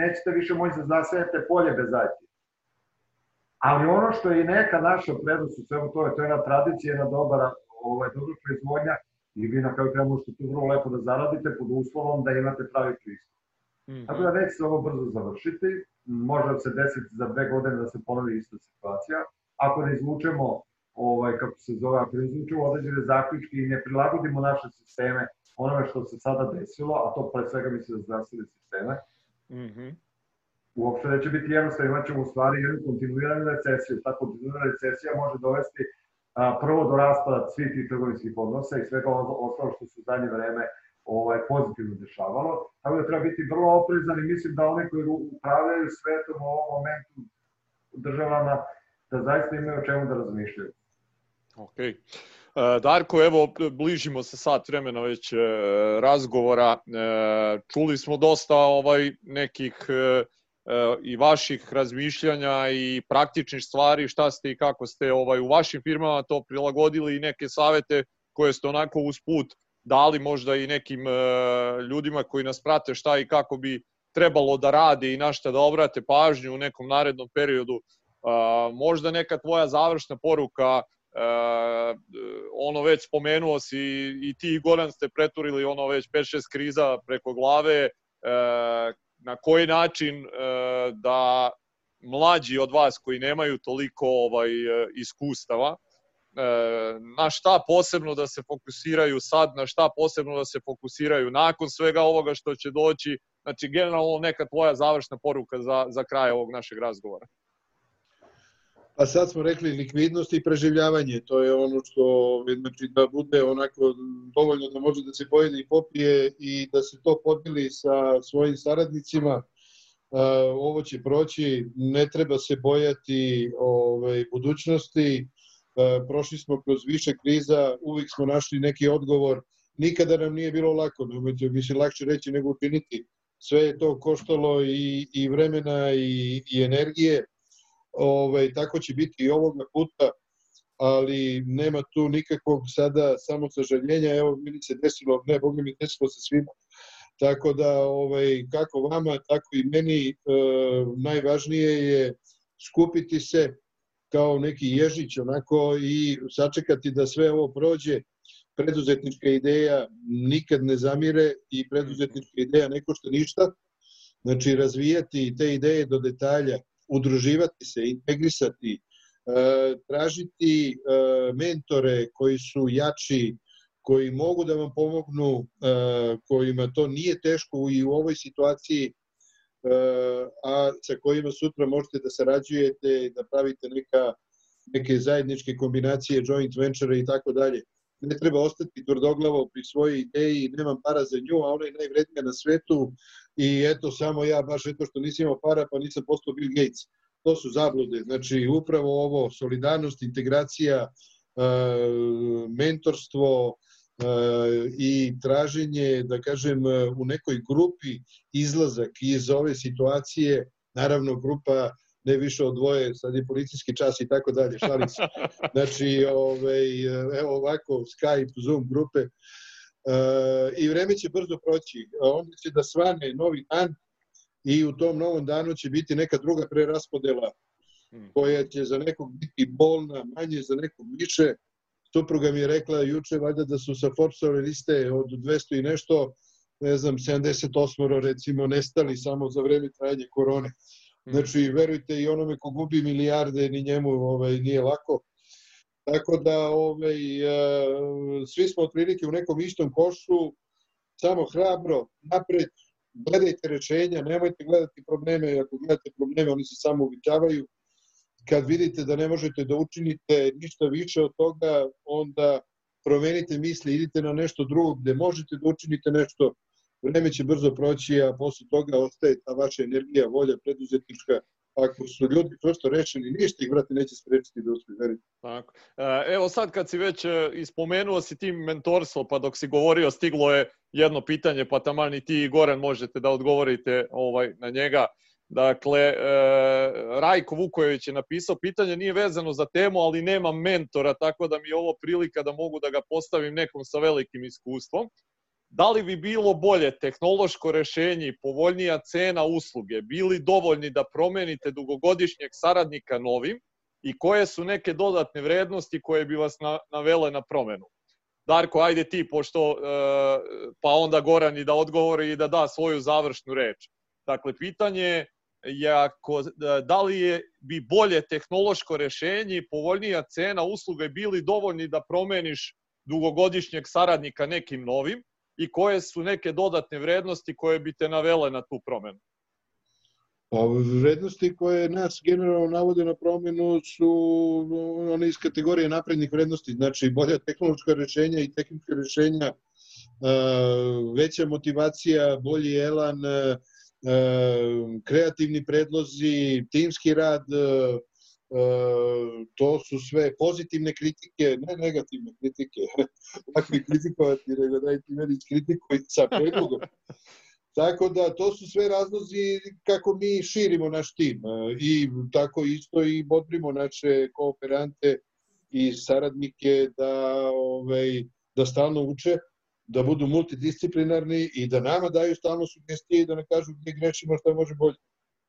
nećete više moći da zasejete polje bez IT. Ali ono što je i neka naša prednost u svemu to je, to je jedna tradicija, jedna dobra, ovaj, dobra proizvodnja i vi na kraju kraju možete tu vrlo lepo da zaradite pod uslovom da imate pravi pristup. Mm -hmm. Tako da neće se ovo brzo završiti, može se desiti za dve godine da se ponovi ista situacija. Ako ne izvučemo, ovaj, kako se zove, ako izvučemo određene zaključke i ne prilagodimo naše sisteme onome što se sada desilo, a to pre svega misli za zdravstvene sisteme, mm -hmm. uopšte neće biti jednostavno, imat ćemo u stvari jednu kontinuiranu recesiju. Ta kontinuirana recesija može dovesti a, prvo do raspada svih tih trgovinskih odnosa i svega ostalo što se u zadnje vreme ovaj, pozitivno dešavalo. Tako da treba biti vrlo oprezan i mislim da oni koji upravljaju svetom u ovom momentu državama, da zaista imaju o čemu da razmišljaju. Okay. E, Darko, evo, bližimo se sat vremena već e, razgovora. E, čuli smo dosta ovaj nekih i vaših razmišljanja i praktičnih stvari, šta ste i kako ste ovaj u vašim firmama to prilagodili i neke savete koje ste onako usput dali možda i nekim ljudima koji nas prate šta i kako bi trebalo da rade i na šta da obrate pažnju u nekom narednom periodu. Možda neka tvoja završna poruka Uh, ono već spomenuo si i ti i Goran ste preturili ono već 5-6 kriza preko glave, uh, na koji način uh, da mlađi od vas koji nemaju toliko ovaj iskustava, na šta posebno da se fokusiraju sad, na šta posebno da se fokusiraju nakon svega ovoga što će doći, znači generalno neka tvoja završna poruka za, za kraj ovog našeg razgovora. A sad smo rekli likvidnost i preživljavanje, to je ono što znači da bude onako dovoljno da može da se pojede i popije i da se to podili sa svojim saradnicima. Ovo će proći, ne treba se bojati ovaj, budućnosti. Prošli smo kroz više kriza, uvijek smo našli neki odgovor. Nikada nam nije bilo lako, nemojte mi se lakše reći nego učiniti. Sve je to koštalo i, i vremena i, i energije ovaj, tako će biti i ovoga puta, ali nema tu nikakvog sada samo sažaljenja, evo mi se desilo, ne, Boga mi desilo se svima. Tako da, ovaj, kako vama, tako i meni, e, najvažnije je skupiti se kao neki ježić onako i sačekati da sve ovo prođe. Preduzetnička ideja nikad ne zamire i preduzetnička ideja ne košta ništa. Znači, razvijati te ideje do detalja, udruživati se, integrisati, e, tražiti e, mentore koji su jači, koji mogu da vam pomognu, e, kojima to nije teško i u ovoj situaciji a sa kojima sutra možete da sarađujete, da pravite neka, neke zajedničke kombinacije, joint venture i tako dalje. Ne treba ostati tvrdoglavo pri svojoj ideji, nemam para za nju, a ona je najvrednija na svetu i eto samo ja, baš eto što nisam imao para, pa nisam postao Bill Gates. To su zablude. Znači, upravo ovo, solidarnost, integracija, mentorstvo, i traženje, da kažem, u nekoj grupi izlazak iz ove situacije, naravno grupa ne više od dvoje, sad je policijski čas i tako dalje, šalim se. Znači, ovaj, evo ovako, Skype, Zoom grupe, i vreme će brzo proći. Onda će da svane novi dan i u tom novom danu će biti neka druga preraspodela hmm. koja će za nekog biti bolna, manje za nekog više, supruga mi je rekla juče valjda da su sa Forbesove liste od 200 i nešto, ne znam, 78 recimo nestali samo za vreme trajanja korone. Hmm. Znači, verujte i onome ko gubi milijarde, ni njemu ovaj, nije lako. Tako da ovaj, e, svi smo otprilike u nekom istom košu, samo hrabro, napred, gledajte rešenja, nemojte gledati probleme, ako gledate probleme, oni se samo uvićavaju, kad vidite da ne možete da učinite ništa više od toga, onda promenite misli, idite na nešto drugo gde možete da učinite nešto, vreme će brzo proći, a posle toga ostaje ta vaša energija, volja, preduzetnička, ako su ljudi prosto rešeni, ništa ih, brate, neće sprečiti da uspiju, verite. Tako. E, evo sad kad si već e, ispomenuo si tim mentorstvo, pa dok si govorio stiglo je jedno pitanje, pa taman i ti i Goran možete da odgovorite ovaj, na njega. Dakle, e, Rajko Vukojević je napisao, pitanje nije vezano za temu, ali nema mentora, tako da mi je ovo prilika da mogu da ga postavim nekom sa velikim iskustvom. Da li bi bilo bolje tehnološko rešenje i povoljnija cena usluge bili dovoljni da promenite dugogodišnjeg saradnika novim i koje su neke dodatne vrednosti koje bi vas navele na promenu? Darko, ajde ti, pošto, e, pa onda Goran i da odgovori i da da svoju završnu reč. Dakle, pitanje je ako, da li je bi bolje tehnološko rešenje i povoljnija cena usluga bili dovoljni da promeniš dugogodišnjeg saradnika nekim novim i koje su neke dodatne vrednosti koje bi te navele na tu promenu? Pa, vrednosti koje nas generalno navode na promenu su one iz kategorije naprednih vrednosti, znači bolja tehnološka rešenja i tehnička rešenja, veća motivacija, bolji elan, kreativni predlozi, timski rad, to su sve pozitivne kritike, ne negativne kritike, lako ih kritikovati, nego dajte meni kritikuj sa predlogom. Tako da to su sve razlozi kako mi širimo naš tim i tako isto i bodrimo naše kooperante i saradnike da ovaj da stalno uče da budu multidisciplinarni i da nama daju stalno sugestije i da ne kažu gdje grešimo šta može bolje.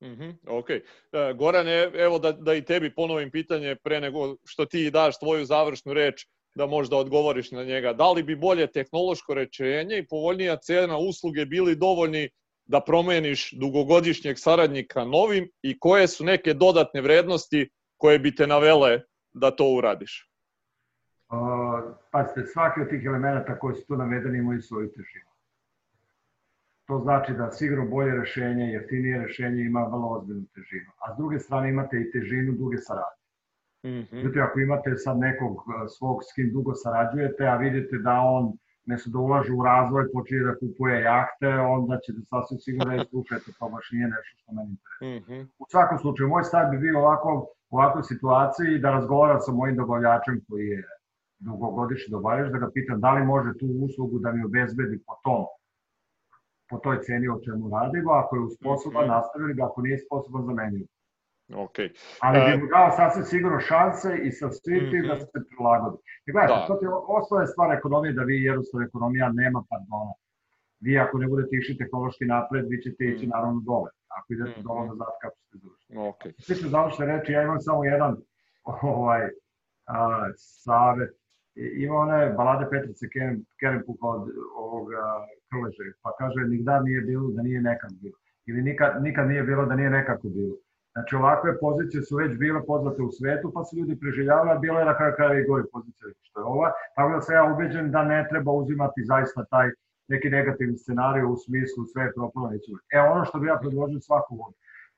Mm -hmm, ok. Uh, Gorane, evo da, da i tebi ponovim pitanje pre nego što ti daš tvoju završnu reč da možda odgovoriš na njega. Da li bi bolje tehnološko rečenje i povoljnija cena usluge bili dovoljni da promeniš dugogodišnjeg saradnika novim i koje su neke dodatne vrednosti koje bi te navele da to uradiš? pazite, svaki od tih elemenata koji su tu navedeni imaju svoju težinu. To znači da sigurno bolje rešenje, jeftinije rešenje ima vrlo ozbiljnu težinu. A s druge strane imate i težinu duge saradnje. Mm -hmm. Znači, ako imate sad nekog svog s kim dugo sarađujete, a vidite da on mesto da ulaže u razvoj, počinje da kupuje jahte, onda ćete sasvim sigurno da slušajte, to baš nije nešto što meni interesuje. Mm -hmm. U svakom slučaju, moj stav bi bio ovako, u ovakvoj situaciji da razgovaram sa mojim dobavljačem koji je dugogodišnji dobavljač, da ga pitam da li može tu uslugu da mi obezbedi po tom, po toj ceni o čemu radimo, ako je sposoban, mm -hmm. nastavili ga, ako nije sposoban, zamenio. Okay. Ali bi mu dao sasvim sigurno šanse i sa svim mm -hmm. da se prilagodi. I gledajte, da. to je osnovna stvar ekonomije, da vi jednostavno ekonomija nema pardona. Vi ako ne budete išli tehnološki napred, vi ćete ići mm. naravno dole. Ako idete mm -hmm. dole nazad, kako ćete završiti. Okay. Svi su završite reči, ja imam samo jedan ovaj, a, savet ima one balade Petrice Kerenpuka od ovoga Krleže, pa kaže nikad nije bilo da nije nekad bilo. Ili nikad, nikad nije bilo da nije nekako bilo. Znači ovakve pozicije su već bile poznate u svetu, pa su ljudi preživljavali, a bilo je na kraju kraja i gori pozicije što je ova. Tako da sam ja ubeđen da ne treba uzimati zaista taj neki negativni scenarij u smislu sve je propalo. E ono što bi ja predložio svakog od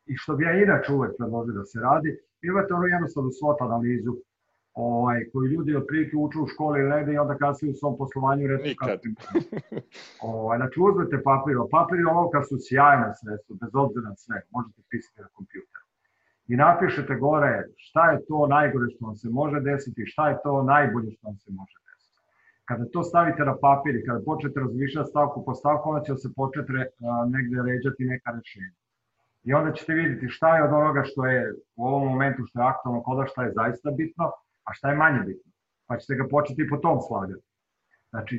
i što bi ja inače uvek predložio da se radi, imate ono jednostavnu SWOT analizu ovaj, koji ljudi otprilike uče u školi i rede i onda kasnije u svom poslovanju reći Nikad. ovaj, znači uzmete papir, papir i olovka su sjajna sredstva, bez obzira na sve, možete pisati na kompjuteru. I napišete gore šta je to najgore što vam se može desiti, šta je to najbolje što vam se može desiti. Kada to stavite na papir i kada počnete razmišljati stavku po stavku, onda će se početi re, negde ređati neka rešenja. I onda ćete vidjeti šta je od onoga što je u ovom momentu što je aktualno koda šta je zaista bitno, a šta je manje bitno. Pa ćete ga početi po tom slagati. Znači,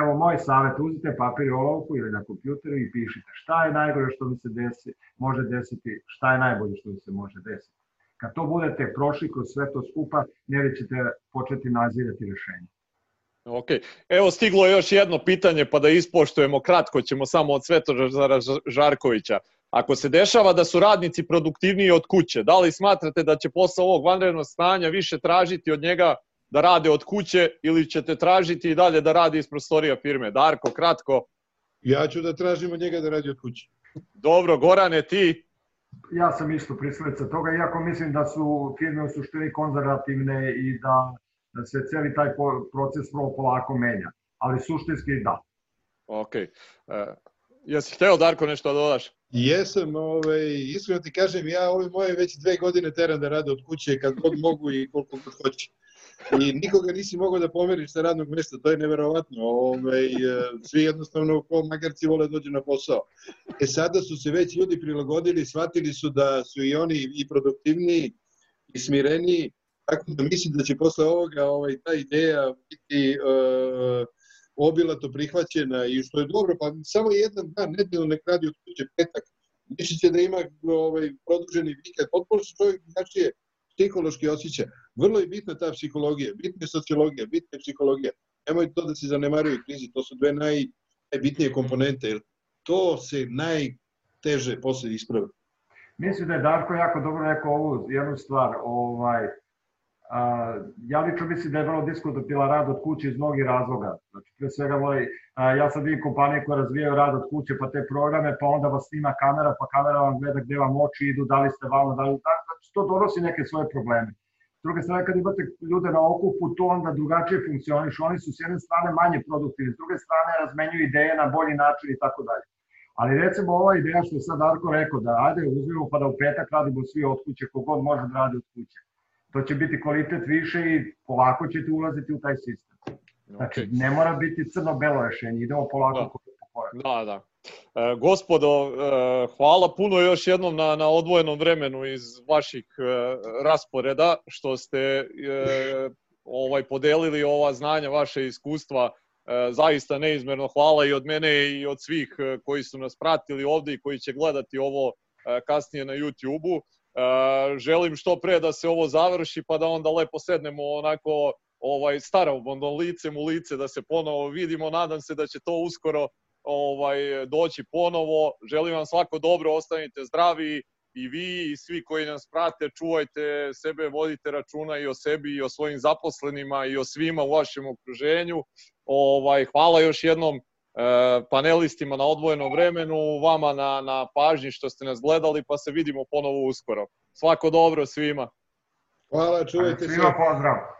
evo moj savjet, uzite papir i olovku ili na kompjuteru i pišite šta je najgore što mi se desi, može desiti, šta je najbolje što mi se može desiti. Kad to budete prošli kroz sve to skupa, ne ćete početi nazirati rešenje. Ok, evo stiglo je još jedno pitanje pa da ispoštujemo, kratko ćemo samo od Svetožara Žarkovića. Ako se dešava da su radnici produktivniji od kuće, da li smatrate da će posle ovog vanrednog stanja više tražiti od njega da rade od kuće ili ćete tražiti i dalje da radi iz prostorija firme? Darko, kratko. Ja ću da tražim od njega da radi od kuće. Dobro, Gorane, ti? Ja sam isto pristalica toga, iako mislim da su firme u suštini konzervativne i da, da se celi taj proces vrlo polako menja. Ali suštinski da. Ok. Uh, jesi hteo, Darko, nešto da dodaš? Jesam, ovaj, iskreno ti kažem, ja ove moje već dve godine teram da rade od kuće kad god mogu i koliko god hoće. I nikoga nisi mogao da pomeriš sa radnog mesta, to je neverovatno. Ove, ovaj, svi jednostavno ko magarci vole da dođu na posao. E sada su se već ljudi prilagodili, shvatili su da su i oni i produktivniji i smireniji, tako da mislim da će posle ovoga ovaj, ta ideja biti uh, obilato prihvaćena i što je dobro, pa samo jedan dan, nedeljno nek radi od kuće petak, će da ima ovaj, produženi vikend, potpuno se čovjek drugačije psihološki osjeća. Vrlo je bitna ta psihologija, bitna je sociologija, bitna je psihologija. Nemoj to da se zanemaruju krizi, to su dve naj, najbitnije komponente, jer to se najteže posle isprave. Mislim da je Darko jako dobro rekao ovu jednu stvar, ovaj, ja lično mislim da je vrlo diskutabilan rad od kuće iz mnogih razloga. Znači, pre svega, moj, ja sad vidim kompanije koje razvijaju rad od kuće, pa te programe, pa onda vas snima kamera, pa kamera vam gleda gde vam oči idu, da li ste valno, da li tako, znači, to donosi neke svoje probleme. S druge strane, kad imate ljude na okupu, to onda drugačije funkcioniš. Oni su s jedne strane manje produktivni, s druge strane razmenjuju ideje na bolji način i tako dalje. Ali recimo ova ideja što je sad Darko rekao, da ajde uzmimo pa da u petak radimo svi od kuće, kogod može da radi od kuće to će biti kvalitet više i polako ćete ulaziti u taj sistem. Znači, okay. ne mora biti crno-belo rešenje, idemo polako da. po korak. Da, da. E, gospodo, e, hvala puno još jednom na, na odvojenom vremenu iz vaših e, rasporeda, što ste e, ovaj podelili ova znanja, vaše iskustva, e, zaista neizmerno hvala i od mene i od svih e, koji su nas pratili ovde i koji će gledati ovo e, kasnije na YouTube-u. E, želim što pre da se ovo završi pa da onda lepo sednemo onako ovaj starom licem u lice da se ponovo vidimo. Nadam se da će to uskoro ovaj doći ponovo. Želim vam svako dobro, ostanite zdravi i vi i svi koji nas prate, čuvajte sebe, vodite računa i o sebi i o svojim zaposlenima i o svima u vašem okruženju. Ovaj hvala još jednom panelistima na odvojenom vremenu, vama na, na pažnji što ste nas gledali, pa se vidimo ponovo uskoro. Svako dobro svima. Hvala, čuvajte se. Svima pozdrav.